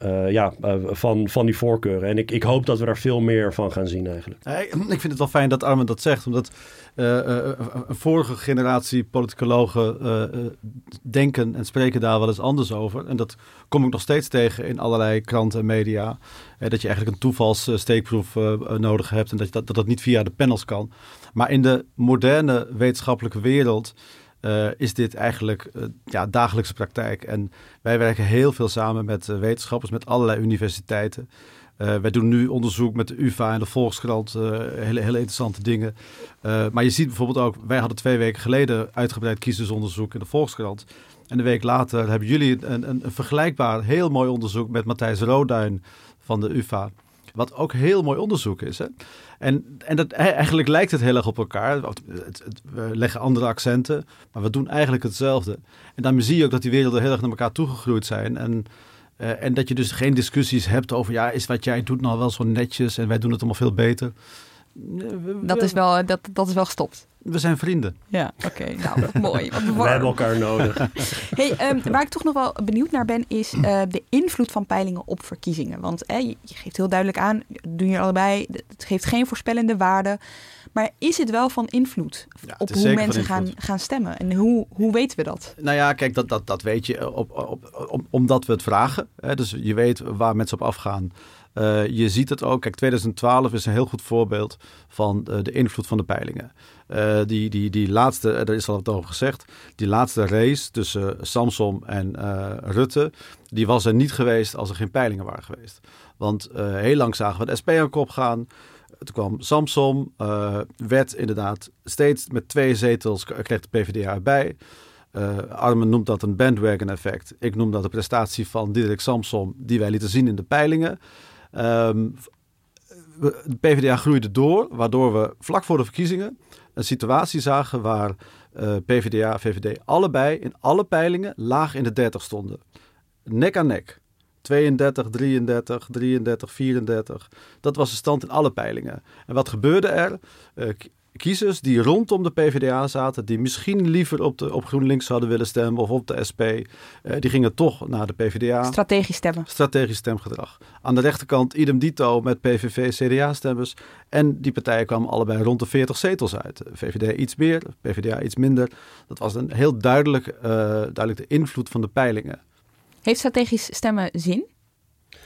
C: uh, ja, van, van die voorkeuren. En ik, ik hoop dat we daar veel meer van gaan zien eigenlijk. <clears throat>
B: Ik vind het wel fijn dat Armin dat zegt, omdat een vorige generatie politicologen denken en spreken daar wel eens anders over. En dat kom ik nog steeds tegen in allerlei kranten en media. dat je eigenlijk een toevalssteekproef nodig hebt en dat, dat, dat dat niet via de panels kan. Maar in de moderne wetenschappelijke wereld is dit eigenlijk ja, dagelijkse praktijk. En wij werken heel veel samen met wetenschappers, met allerlei universiteiten. Wij doen nu onderzoek met de UvA en de Volkskrant, hele, hele interessante dingen. maar je ziet bijvoorbeeld ook, wij hadden twee weken geleden uitgebreid kiezersonderzoek in de Volkskrant. En een week later hebben jullie een, een, een vergelijkbaar heel mooi onderzoek met Matthijs Roduin van de UvA. Wat ook heel mooi onderzoek is. Hè? En, en dat, eigenlijk lijkt het heel erg op elkaar. We leggen andere accenten, maar we doen eigenlijk hetzelfde. En daarmee zie je ook dat die werelden heel erg naar elkaar toegegroeid zijn. En, uh, en dat je dus geen discussies hebt over, ja, is wat jij doet nou wel zo netjes en wij doen het allemaal veel beter.
A: Dat is wel, dat, dat is wel gestopt.
B: We zijn vrienden.
A: Ja, oké. Okay. <laughs> Nou, wat mooi. Wat
C: we hebben elkaar nodig. <laughs>
A: hey, um, waar ik toch nog wel benieuwd naar ben, is uh, de invloed van peilingen op verkiezingen. Want eh, je, je, geeft heel duidelijk aan, doen je allebei, het geeft geen voorspellende waarde. Maar is het wel van invloed ja, op hoe mensen gaan, gaan stemmen? En hoe, hoe weten we dat?
B: Nou ja, kijk, dat, dat, dat weet je op, op, op, omdat we het vragen. Hè? Dus je weet waar mensen op afgaan. Uh, je ziet het ook. Kijk, 2012 is een heel goed voorbeeld van uh, de invloed van de peilingen. Uh, die, die, die laatste, er is al wat over gezegd, die laatste race tussen Samsom en Rutte, die was er niet geweest als er geen peilingen waren geweest. Want heel lang zagen we de SP aan kop gaan. Toen kwam Samsom, werd inderdaad steeds met twee zetels, kreeg de PvdA erbij. Uh, Armen noemt dat een bandwagon effect. Ik noem dat de prestatie van Diederik Samsom, die wij lieten zien in de peilingen. Um, de PvdA groeide door, waardoor we vlak voor de verkiezingen een situatie zagen waar PvdA en VVD allebei in alle peilingen laag in de 30 stonden. Nek aan nek. 32, 33, 33, 34. Dat was de stand in alle peilingen. En wat gebeurde er? Uh, kiezers die rondom de PvdA zaten, die misschien liever op, de, op GroenLinks zouden willen stemmen of op de SP, uh, die gingen toch naar de PvdA.
A: Strategisch stemmen.
B: Strategisch stemgedrag. Aan de rechterkant idem dito met PVV, CDA-stemmers. En die partijen kwamen allebei rond de 40 zetels uit. VVD iets meer, PvdA iets minder. Dat was een heel duidelijk, uh, duidelijk de invloed van de peilingen.
A: Heeft strategisch stemmen zin?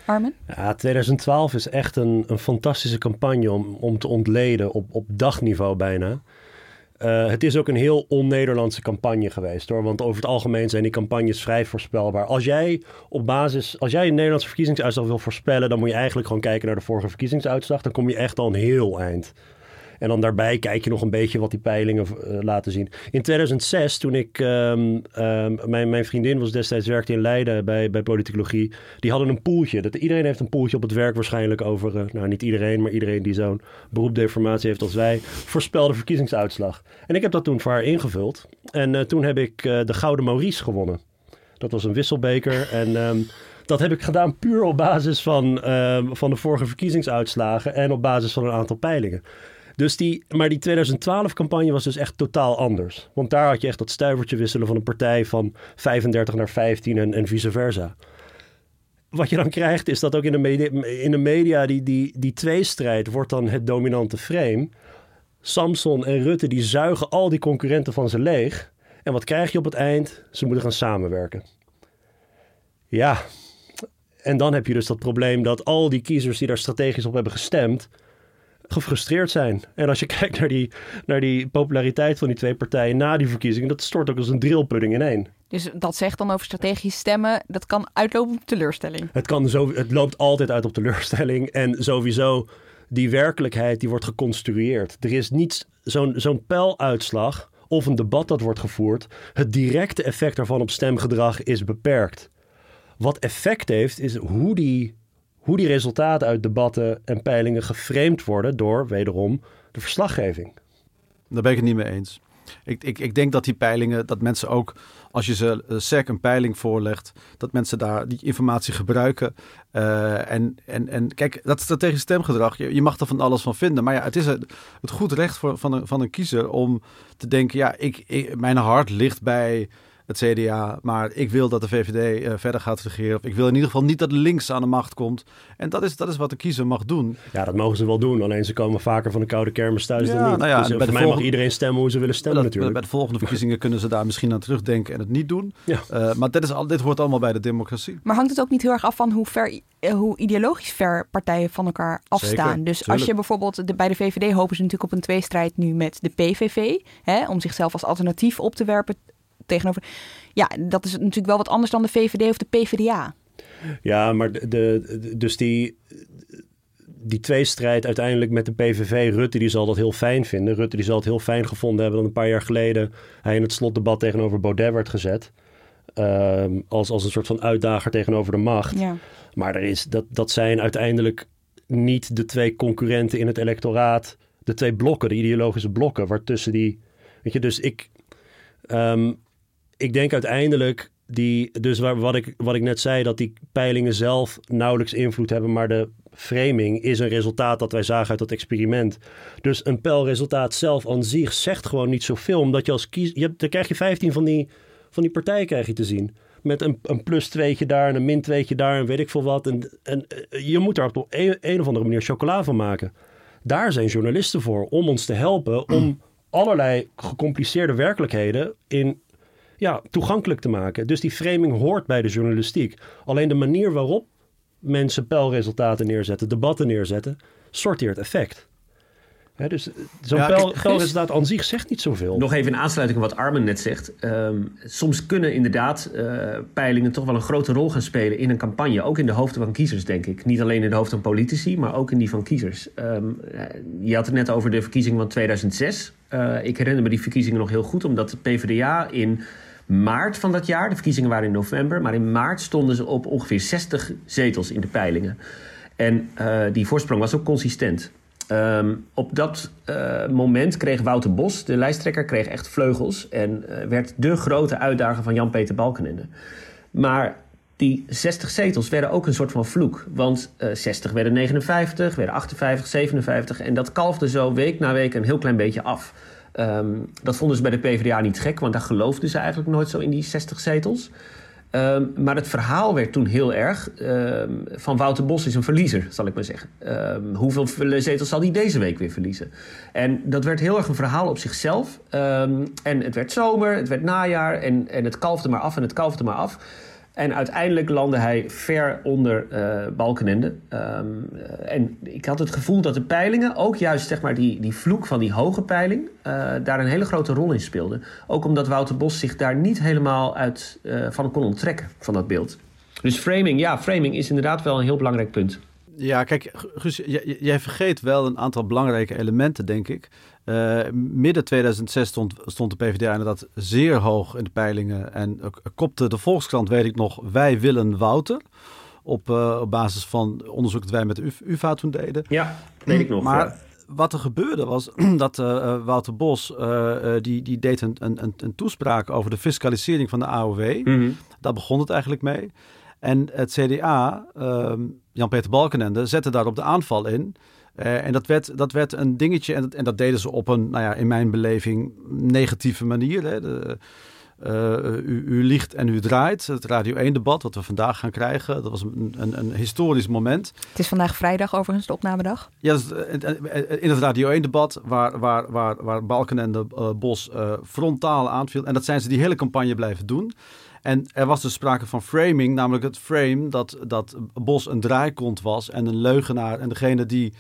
A: Armen?
C: Ja, 2012 is echt een, een fantastische campagne om, om te ontleden op, op dagniveau bijna. Uh, het is ook een heel on-Nederlandse campagne geweest hoor. Want over het algemeen zijn die campagnes vrij voorspelbaar. Als jij op basis, als jij een Nederlandse verkiezingsuitslag wil voorspellen, dan moet je eigenlijk gewoon kijken naar de vorige verkiezingsuitslag. Dan kom je echt al een heel eind. En dan daarbij kijk je nog een beetje wat die peilingen uh, laten zien. In 2006, toen ik... Um, um, mijn, mijn vriendin was destijds werkte in Leiden bij, bij politicologie. Die hadden een poeltje. Dat, iedereen heeft een poeltje op het werk waarschijnlijk over... Uh, nou, niet iedereen, maar iedereen die zo'n beroepdeformatie heeft als wij... voorspelde verkiezingsuitslag. En ik heb dat toen voor haar ingevuld. En uh, toen heb ik de Gouden Maurice gewonnen. Dat was een wisselbeker en... Um, dat heb ik gedaan puur op basis van, van de vorige verkiezingsuitslagen en op basis van een aantal peilingen. Dus die, maar die 2012-campagne was dus echt totaal anders. Want daar had je echt dat stuivertje wisselen van een partij van 35 naar 15 en, en vice versa. Wat je dan krijgt is dat ook in de media, in de media die, die, die tweestrijd wordt dan het dominante frame. Samson en Rutte die zuigen al die concurrenten van ze leeg. En wat krijg je op het eind? Ze moeten gaan samenwerken. Ja, en dan heb je dus dat probleem dat al die kiezers die daar strategisch op hebben gestemd gefrustreerd zijn. En als je <laughs> kijkt naar die, naar die populariteit van die twee partijen na die verkiezingen, dat stort ook als een drillpudding in één.
A: Dus dat zegt dan over strategisch stemmen, dat kan uitlopen op teleurstelling.
C: Het, kan zo, het loopt altijd uit op teleurstelling. En sowieso, die werkelijkheid die wordt geconstrueerd. Er is niets, zo'n zo'n pijluitslag of een debat dat wordt gevoerd. Het directe effect daarvan op stemgedrag is beperkt. Wat effect heeft, is hoe die, hoe die resultaten uit debatten en peilingen geframed worden door, wederom, de verslaggeving.
B: Daar ben ik het niet mee eens. Ik, ik, ik denk dat die peilingen, dat mensen ook, als je ze uh, SEC een peiling voorlegt, dat mensen daar die informatie gebruiken. Uh, en, en, en kijk, dat strategisch stemgedrag, je, je, mag er van alles van vinden. Maar ja, het is het, het goed recht voor, van, een, van een kiezer om te denken, ja, ik, mijn hart ligt bij het CDA. Maar ik wil dat de VVD uh, verder gaat regeren. Of ik wil in ieder geval niet dat links aan de macht komt. En dat is, dat is wat de kiezer mag doen.
C: Ja, dat mogen ze wel doen. Alleen ze komen vaker van de koude kermis thuis ja, dan niet. Nou ja, dus bij voor mij volgende... mag iedereen stemmen hoe ze willen stemmen
B: dat,
C: natuurlijk.
B: Bij de volgende verkiezingen kunnen ze daar misschien aan terugdenken en het niet doen. Ja. Uh, maar dit, is al, dit hoort allemaal bij de democratie.
A: Maar hangt het ook niet heel erg af van hoe ver hoe ideologisch ver partijen van elkaar afstaan.
C: Zeker,
A: dus
C: tuurlijk.
A: als je bijvoorbeeld de, bij de VVD hopen ze natuurlijk op een tweestrijd nu met de PVV, hè, om zichzelf als alternatief op te werpen tegenover. Ja, dat is natuurlijk wel wat anders dan de VVD of de PVDA.
C: Ja, maar de, de, dus die, die tweestrijd uiteindelijk met de PVV, Rutte die zal dat heel fijn vinden. Rutte die zal het heel fijn gevonden hebben dat een paar jaar geleden hij in het slotdebat tegenover Baudet werd gezet. Um, als, als een soort van uitdager tegenover de macht.
A: Ja.
C: Maar er is, dat, dat zijn uiteindelijk niet de twee concurrenten in het electoraat. De twee blokken, de ideologische blokken, waartussen die. Weet je, dus ik. Um, ik denk uiteindelijk die. Dus waar, wat, ik, wat ik net zei, dat die peilingen zelf nauwelijks invloed hebben. Maar de framing is een resultaat dat wij zagen uit dat experiment. Dus een peilresultaat zelf aan zich zegt gewoon niet zoveel. Omdat je als kies. Je hebt, dan krijg je 15 van die, van die partijen krijg je te zien met een, een plus tweetje daar en een min tweetje daar en weet ik veel wat. En, en je moet daar op een, een of andere manier chocola van maken. Daar zijn journalisten voor, om ons te helpen om allerlei gecompliceerde werkelijkheden in, ja, toegankelijk te maken. Dus die framing hoort bij de journalistiek. Alleen de manier waarop mensen peilresultaten neerzetten, debatten neerzetten, sorteert effect. Dus zo'n
D: Ja,
C: peil,
D: kijk,
C: peilresultaat aan zich zegt niet zoveel.
D: Nog even in aansluiting op wat Armen net zegt. Ehm, soms kunnen inderdaad eh, peilingen toch wel een grote rol gaan spelen in een campagne. Ook in de hoofden van kiezers, denk ik. Niet alleen in de hoofden van politici, maar ook in die van kiezers. Ehm, eh, je had het net over de verkiezingen van 2006. Eh, ik herinner me die verkiezingen nog heel goed, omdat de PvdA in maart van dat jaar, de verkiezingen waren in november, maar in maart stonden ze op ongeveer 60 zetels in de peilingen. En eh, die voorsprong was ook consistent. Ehm, op dat eh, moment kreeg Wouter Bos, de lijsttrekker, kreeg echt vleugels en eh, werd de grote uitdager van Jan-Peter Balkenende. Maar die 60 zetels werden ook een soort van vloek. Want eh, 60 werden 59, werden 58, 57. En dat kalfde zo week na week een heel klein beetje af. Ehm, dat vonden ze bij de PvdA niet gek, want daar geloofden ze eigenlijk nooit zo in die 60 zetels. Ehm, maar het verhaal werd toen heel erg ehm, van Wouter Bos is een verliezer, zal ik maar zeggen. Hoeveel zetels zal hij deze week weer verliezen? En dat werd heel erg een verhaal op zichzelf. En het werd zomer, het werd najaar en, en het kalfde maar af en het kalfde maar af. En uiteindelijk landde hij ver onder eh, Balkenende. Ehm, eh, en ik had het gevoel dat de peilingen, ook juist zeg maar die, die vloek van die hoge peiling, eh, daar een hele grote rol in speelde. Ook omdat Wouter Bos zich daar niet helemaal uit van kon onttrekken, van dat beeld. Dus framing, ja, framing is inderdaad wel een heel belangrijk punt.
B: Ja, kijk, Guus, jij vergeet wel een aantal belangrijke elementen, denk ik. Uh, midden 2006 stond, stond de PvdA inderdaad zeer hoog in de peilingen. En uh, kopte de Volkskrant, weet ik nog, wij willen Wouter. Op, uh, op basis van onderzoek dat wij met de UvA toen deden.
D: Ja, weet ik nog.
B: Maar
D: ja.
B: wat er gebeurde was <clears throat> dat Wouter Bos, die, die deed een, een, een toespraak over de fiscalisering van de AOW.
D: Mm -hmm.
B: Daar begon het eigenlijk mee. En het CDA, Jan-Peter Balkenende, zette daarop de aanval in. Uh, en dat werd, dat werd een dingetje, en dat, en dat deden ze op een, nou ja, in mijn beleving, negatieve manier. Hè. De, uh, u, u liegt en u draait. Het Radio 1-debat, wat we vandaag gaan krijgen, dat was een, een, een, historisch moment.
A: Het is vandaag vrijdag overigens, de opnamedag.
B: Ja, dus in het Radio 1-debat, waar, waar, waar, waar Balken en de uh, Bos frontaal aanviel. En dat zijn ze die hele campagne blijven doen. En er was dus sprake van framing, namelijk het frame dat, dat Bos een draaikont was en een leugenaar en degene die uh,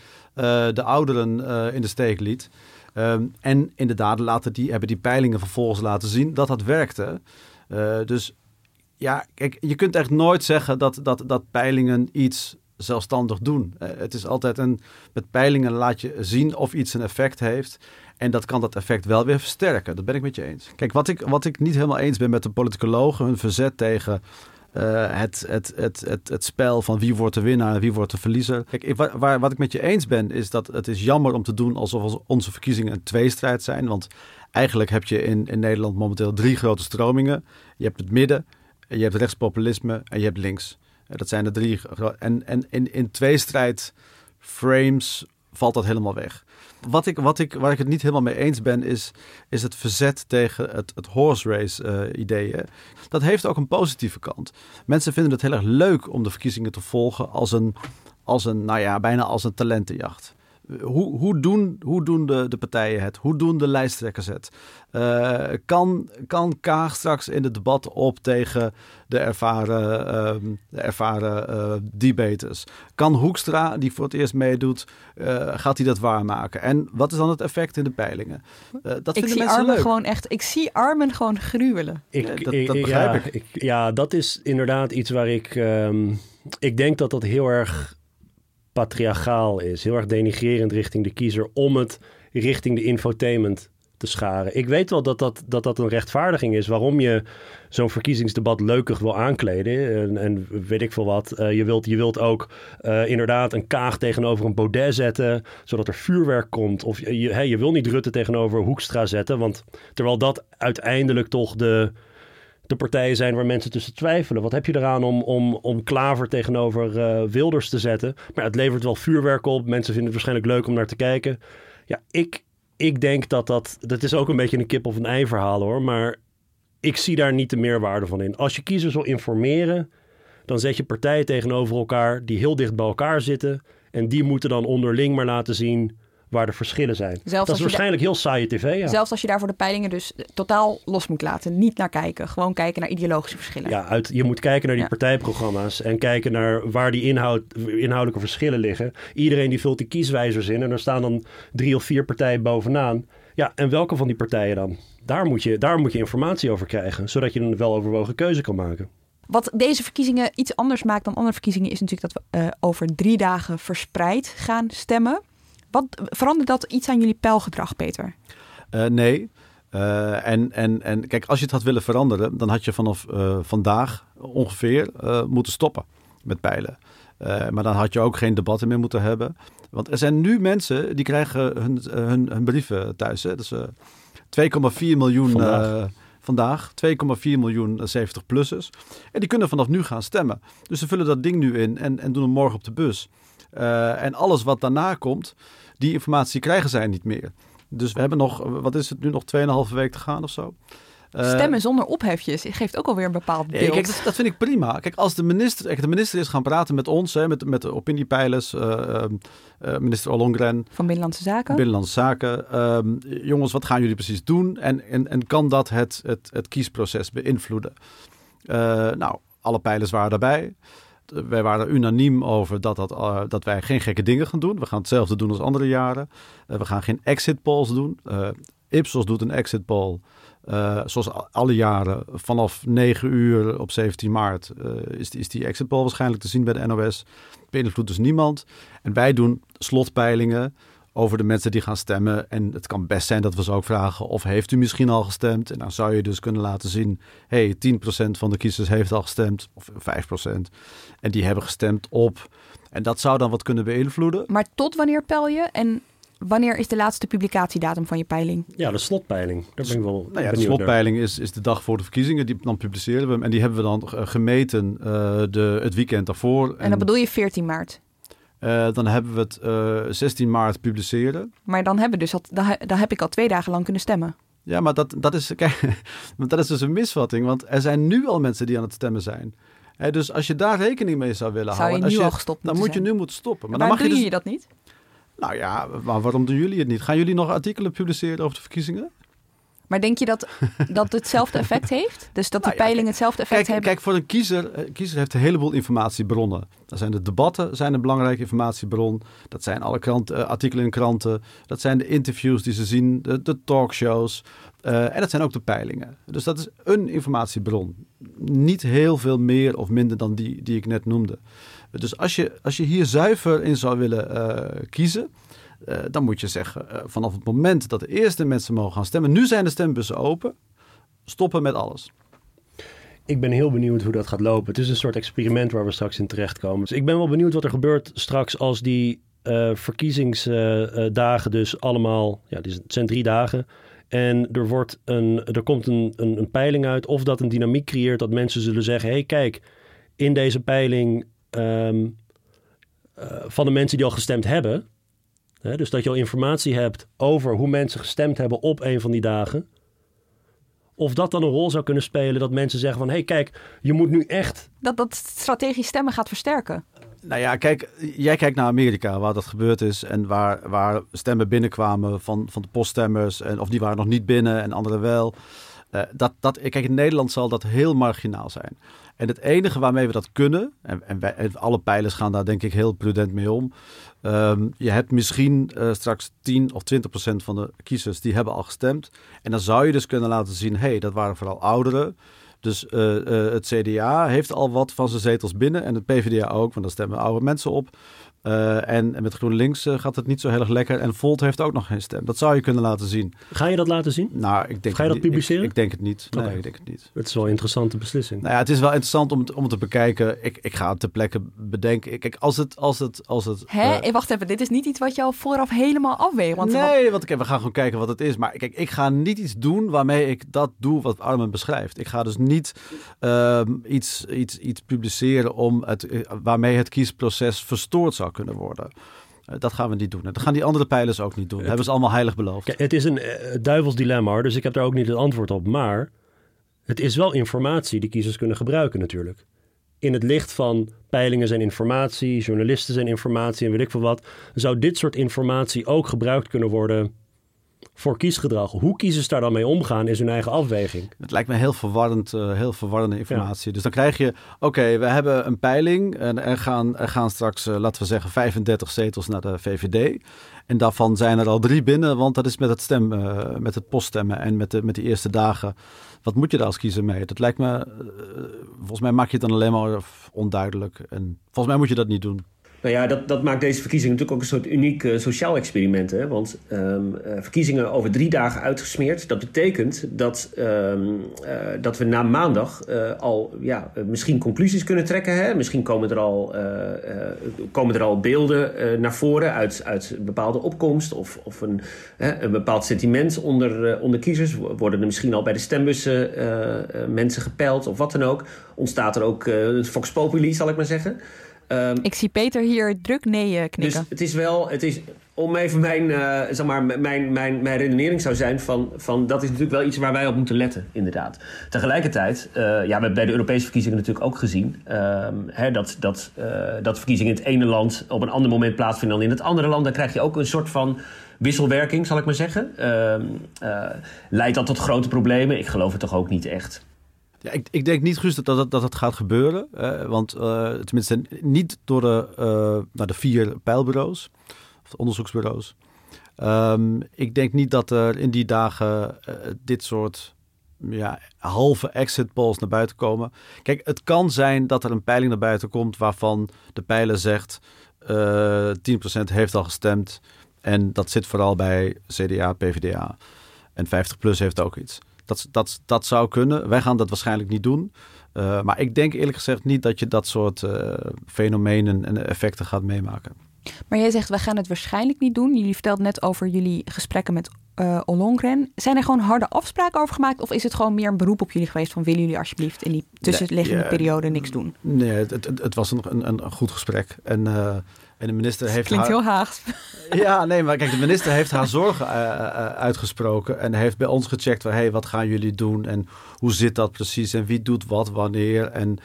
B: de ouderen uh, in de steek liet. Um, en inderdaad, laten die, hebben die peilingen vervolgens laten zien dat dat werkte. Uh, dus ja, kijk, je kunt echt nooit zeggen dat, dat, dat peilingen iets zelfstandig doen. het is altijd een. Met peilingen laat je zien of iets een effect heeft. En dat kan dat effect wel weer versterken. Dat ben ik met je eens. Kijk, wat ik, wat ik niet helemaal eens ben met de politicologen, hun verzet tegen uh, het, het, het, het, het spel van wie wordt de winnaar en wie wordt de verliezer. Kijk, ik, waar, wat ik met je eens ben, is dat het is jammer om te doen alsof onze verkiezingen een tweestrijd zijn. Want eigenlijk heb je in, in Nederland momenteel drie grote stromingen. Je hebt het midden, je hebt rechtspopulisme en je hebt links. Dat zijn de drie. En, en in, in tweestrijd frames valt dat helemaal weg. Wat ik, wat ik, waar ik het niet helemaal mee eens ben, is, is het verzet tegen het, het horse race uh, ideeën. Dat heeft ook een positieve kant. Mensen vinden het heel erg leuk om de verkiezingen te volgen als een, als een nou ja, bijna als een talentenjacht. Hoe, hoe, doen, hoe doen de, de partijen het? Hoe doen de lijsttrekkers het? Uh, kan, kan Kaag straks in het debat op tegen de ervaren, uh, de ervaren uh, debaters? Kan Hoekstra, die voor het eerst meedoet, eh, gaat hij dat waarmaken? En wat is dan het effect in de peilingen? dat
A: ik zie Armen gewoon echt, ik zie Armen gewoon gruwelen.
C: Ik, dat, dat begrijp ja, ik. Ja, dat is inderdaad iets waar ik, um, ik denk dat dat heel erg patriarchaal is. Heel erg denigrerend richting de kiezer om het richting de infotainment te scharen. Ik weet wel dat dat, dat, dat een rechtvaardiging is waarom je zo'n verkiezingsdebat leukig wil aankleden. En, en weet ik veel wat. Uh, je, wilt, je wilt ook uh, inderdaad een kaag tegenover een Baudet zetten, zodat er vuurwerk komt. Of je, je wil niet Rutte tegenover Hoekstra zetten, want terwijl dat uiteindelijk toch de de partijen zijn waar mensen tussen twijfelen. Wat heb je eraan om, om, om Klaver tegenover uh, Wilders te zetten? Maar het levert wel vuurwerk op. Mensen vinden het waarschijnlijk leuk om naar te kijken. Ja, ik, ik denk dat dat... Dat is ook een beetje een kip of een ei verhaal hoor. Maar ik zie daar niet de meerwaarde van in. Als je kiezers wil informeren... dan zet je partijen tegenover elkaar die heel dicht bij elkaar zitten... en die moeten dan onderling maar laten zien waar de verschillen zijn. Zelfs dat is waarschijnlijk heel saaie tv. Ja.
A: Zelfs als je daarvoor de peilingen dus totaal los moet laten. Niet naar kijken. Gewoon kijken naar ideologische verschillen.
C: Ja, uit, je moet kijken naar die partijprogramma's. En kijken naar waar die inhoud, inhoudelijke verschillen liggen. Iedereen die vult die kieswijzers in. En er staan dan drie of vier partijen bovenaan. Ja, en welke van die partijen dan? Daar moet je, daar moet je informatie over krijgen. Zodat je een weloverwogen keuze kan maken.
A: Wat deze verkiezingen iets anders maakt dan andere verkiezingen... is natuurlijk dat we uh, over drie dagen verspreid gaan stemmen. Wat verandert dat iets aan jullie pijlgedrag, Peter?
B: Uh, nee. Uh, en, en, en kijk, als je het had willen veranderen, dan had je vanaf uh, vandaag ongeveer moeten stoppen met pijlen. maar dan had je ook geen debatten meer moeten hebben. Want er zijn nu mensen die krijgen hun, hun, hun brieven thuis. Hè? Dus 2,4 miljoen vandaag. vandaag 2,4 miljoen 70-plussers. En die kunnen vanaf nu gaan stemmen. Dus ze vullen dat ding nu in en, en doen hem morgen op de bus. en alles wat daarna komt, die informatie krijgen zij niet meer. Dus we hebben nog, wat is het nu, nog 2,5 week te gaan of zo.
A: Uh, Stemmen zonder ophefjes geeft ook alweer een bepaald beeld.
B: kijk, dat, dat, vind ik prima. Kijk, als de minister, de minister is gaan praten met ons, hè, met, met de opiniepeilers, uh, uh, minister Ollongren.
A: Van Binnenlandse Zaken.
B: Binnenlandse Zaken. Ehm, jongens, wat gaan jullie precies doen? En, en, en kan dat het, het, het kiesproces beïnvloeden? nou, alle pijlers waren daarbij wij waren unaniem over dat, dat, uh, dat wij geen gekke dingen gaan doen. We gaan hetzelfde doen als andere jaren. Uh, we gaan geen exit polls doen. Uh, Ipsos doet een exit poll. zoals alle jaren vanaf 9 uur op 17 maart is, die, is die exit poll waarschijnlijk te zien bij de NOS. Beïnvloedt dus niemand. En wij doen slotpeilingen over de mensen die gaan stemmen. En het kan best zijn dat we ze ook vragen of heeft u misschien al gestemd? En dan zou je dus kunnen laten zien, hey, 10% van de kiezers heeft al gestemd, of 5%. En die hebben gestemd op. En dat zou dan wat kunnen beïnvloeden.
A: Maar tot wanneer pel je? En wanneer is de laatste publicatiedatum van je peiling?
C: Ja, de slotpeiling. Daar ben ik wel
B: nou ja, De slotpeiling is, is de dag voor de verkiezingen. Die, dan publiceren we hem. En die hebben we dan gemeten uh, de, het weekend daarvoor.
A: En, en dan bedoel je 14 maart?
B: Uh, dan hebben we het uh, eh, 16 maart publiceren.
A: Maar dan hebben dus al, dan, dan heb ik al twee dagen lang kunnen stemmen.
B: Ja, maar dat, dat, is, <laughs> kijk, dat is dus een misvatting. Want er zijn nu al mensen die aan het stemmen zijn. He, dus als je daar rekening mee zou willen
A: zou
B: houden...
A: Je nu
B: al
A: gestopt
B: dan moet je nu moeten stoppen.
A: Maar, maar dan mag je, dus, je dat niet?
B: Nou ja, maar waarom doen jullie het niet? Gaan jullie nog artikelen publiceren over de verkiezingen?
A: Maar denk je dat, dat het hetzelfde effect heeft? Dus dat de
B: Nou ja,
A: peilingen hetzelfde effect
B: Kijk,
A: hebben?
B: kijk, voor een kiezer, een kiezer heeft een heleboel informatiebronnen. Dat zijn de debatten, zijn een belangrijke informatiebron. Dat zijn alle krant, eh, artikelen in kranten. Dat zijn de interviews die ze zien, de, de talkshows. eh, en dat zijn ook de peilingen. Dus dat is een informatiebron. Niet heel veel meer of minder dan die, die ik net noemde. Dus als je, als je hier zuiver in zou willen eh, kiezen... eh, dan moet je zeggen, eh, vanaf het moment dat de eerste mensen mogen gaan stemmen... nu zijn de stembussen open, stoppen met alles.
C: Ik ben heel benieuwd hoe dat gaat lopen. Het is een soort experiment waar we straks in terechtkomen. Dus ik ben wel benieuwd wat er gebeurt straks als die eh, verkiezingsdagen dus allemaal... Ja, het zijn drie dagen. En er, wordt een, er komt een, een, peiling uit of dat een dynamiek creëert dat mensen zullen zeggen... hey, kijk, in deze peiling ehm, eh, van de mensen die al gestemd hebben... Hè, dus dat je al informatie hebt over hoe mensen gestemd hebben op een van die dagen... Of dat dan een rol zou kunnen spelen dat mensen zeggen van... hé, hey, kijk, je moet nu echt...
A: Dat dat strategisch stemmen gaat versterken.
B: Nou ja, kijk, jij kijkt naar Amerika, waar dat gebeurd is en waar, waar stemmen binnenkwamen van, van de poststemmers, en, of die waren nog niet binnen en anderen wel. Eh, dat, dat, kijk, in Nederland zal dat heel marginaal zijn. En het enige waarmee we dat kunnen, en, en, wij, en alle pijlers gaan daar denk ik heel prudent mee om. Ehm, je hebt misschien eh, straks 10 of 20 procent van de kiezers die hebben al gestemd. En dan zou je dus kunnen laten zien, hé, hey, dat waren vooral ouderen. Dus eh, eh, het CDA heeft al wat van zijn zetels binnen en het PvdA ook, want daar stemmen oude mensen op. Eh, en, en met GroenLinks gaat het niet zo heel erg lekker. En Volt heeft ook nog geen stem. Dat zou je kunnen laten zien.
C: Ga je dat laten zien?
B: Nou, ik denk
C: Ga je dat publiceren?
B: Ik, ik denk het niet. Nee, ik denk het niet.
C: Het is wel een interessante beslissing.
B: Nou ja, het is wel interessant om het, om het te bekijken. Ik, ik ga het ter plekke bedenken. Kijk, als het... Als het, als het
A: Hè?
B: Eh,
A: Wacht even, dit is niet iets wat je al vooraf helemaal afweegt. Want
B: nee, want kijk, we gaan gewoon kijken wat het is. Maar kijk, ik ga niet iets doen waarmee ik dat doe wat Armen beschrijft. Ik ga dus niet ehm, iets, iets, iets publiceren om het, eh, waarmee het kiesproces verstoord zou kunnen worden. Eh, dat gaan we niet doen. En dat gaan die andere pijlers ook niet doen. Dat hebben ze allemaal heilig beloofd.
C: Kijk, het is een eh, duivels dilemma, hoor, dus ik heb daar ook niet het antwoord op. Maar het is wel informatie die kiezers kunnen gebruiken natuurlijk. In het licht van peilingen zijn informatie, journalisten zijn informatie en weet ik veel wat... zou dit soort informatie ook gebruikt kunnen worden voor kiesgedrag. Hoe kiezers daar dan mee omgaan is hun eigen afweging.
B: Het lijkt me heel verwarrend, eh, heel verwarrende informatie. Dus dan krijg je, oké, we hebben een peiling en er gaan, er gaan straks, eh, laten we zeggen, 35 zetels naar de VVD. En daarvan zijn er al drie binnen, want dat is met het stem, eh, met het poststemmen en met de, met de eerste dagen. Wat moet je daar als kiezer mee? Dat lijkt me, volgens mij maak je het dan alleen maar onduidelijk. En volgens mij moet je dat niet doen.
D: Nou ja, dat, dat maakt deze verkiezingen natuurlijk ook een soort uniek eh, sociaal experiment. Hè? Want ehm, eh, verkiezingen over drie dagen uitgesmeerd, dat betekent dat, ehm, eh, dat we na maandag al ja, misschien conclusies kunnen trekken. Hè? Misschien komen er al, komen er al beelden naar voren uit, uit een bepaalde opkomst of, of een, een bepaald sentiment onder, onder kiezers. Worden er misschien al bij de stembussen mensen gepeild of wat dan ook? Ontstaat er ook het Fox Populi, zal ik maar zeggen? Ehm,
A: Ik zie Peter hier druk nee eh, knikken.
D: dus het is wel, het is, om even mijn, eh, zeg maar, mijn, mijn, mijn redenering zou zijn van, van dat is natuurlijk wel iets waar wij op moeten letten, inderdaad. Tegelijkertijd, eh, ja, we hebben bij de Europese verkiezingen natuurlijk ook gezien ehm, hè, dat, dat, dat verkiezingen in het ene land op een ander moment plaatsvinden dan in het andere land. Dan krijg je ook een soort van wisselwerking, zal ik maar zeggen. Ehm, eh, leidt dat tot grote problemen? Ik geloof het toch ook niet echt.
B: Ja, ik, ik denk niet, Guus, dat dat, dat het gaat gebeuren. want eh, tenminste niet door de, eh, naar de vier pijlbureaus, of de onderzoeksbureaus. Ehm, ik denk niet dat er in die dagen eh, dit soort ja, halve exit polls naar buiten komen. Kijk, het kan zijn dat er een peiling naar buiten komt waarvan de pijler zegt... eh 10% heeft al gestemd en dat zit vooral bij CDA, PvdA. En 50PLUS heeft ook iets. Dat, dat, dat zou kunnen. Wij gaan dat waarschijnlijk niet doen. Uh, maar ik denk eerlijk gezegd niet dat je dat soort uh, fenomenen en effecten gaat meemaken.
A: Maar jij zegt, we gaan het waarschijnlijk niet doen. Jullie vertelden net over jullie gesprekken met uh, Ollongren. Zijn er gewoon harde afspraken over gemaakt? Of is het gewoon meer een beroep op jullie geweest van willen jullie alsjeblieft in die tussenliggende nee, periode niks doen?
B: Nee, het, het, het was een, een, een, goed gesprek. En, en de minister heeft.
A: Klinkt
B: haar...
A: heel Haags.
B: Ja, nee, maar kijk, de minister heeft haar zorgen uh, uitgesproken. En heeft bij ons gecheckt van hey, wat gaan jullie doen? En hoe zit dat precies? En wie doet wat wanneer? En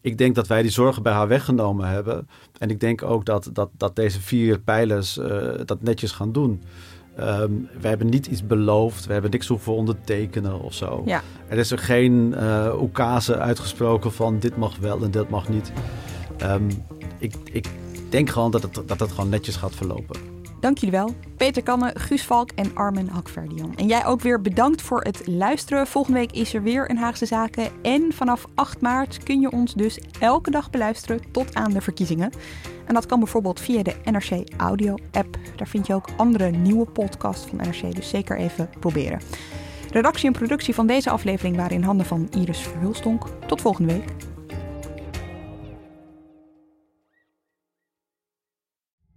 B: ik denk dat wij die zorgen bij haar weggenomen hebben. En ik denk ook dat, dat, dat deze vier pijlers uh, dat netjes gaan doen. Um, we hebben niet iets beloofd. We hebben niks hoeven ondertekenen of zo.
A: Ja.
B: Er is er geen uh, uitgesproken van dit mag wel en dit mag niet. Um, ik, ik denk gewoon dat het, dat gewoon netjes gaat verlopen.
A: Dank jullie wel. Peter Kanne, Guus Valk en Armen Hakverdian. En jij ook weer bedankt voor het luisteren. Volgende week is er weer een Haagse Zaken. En vanaf 8 maart kun je ons dus elke dag beluisteren tot aan de verkiezingen. En dat kan bijvoorbeeld via de NRC Audio app. Daar vind je ook andere nieuwe podcasts van NRC, dus zeker even proberen. Redactie en productie van deze aflevering waren in handen van Iris Verhulstonk. Tot volgende week.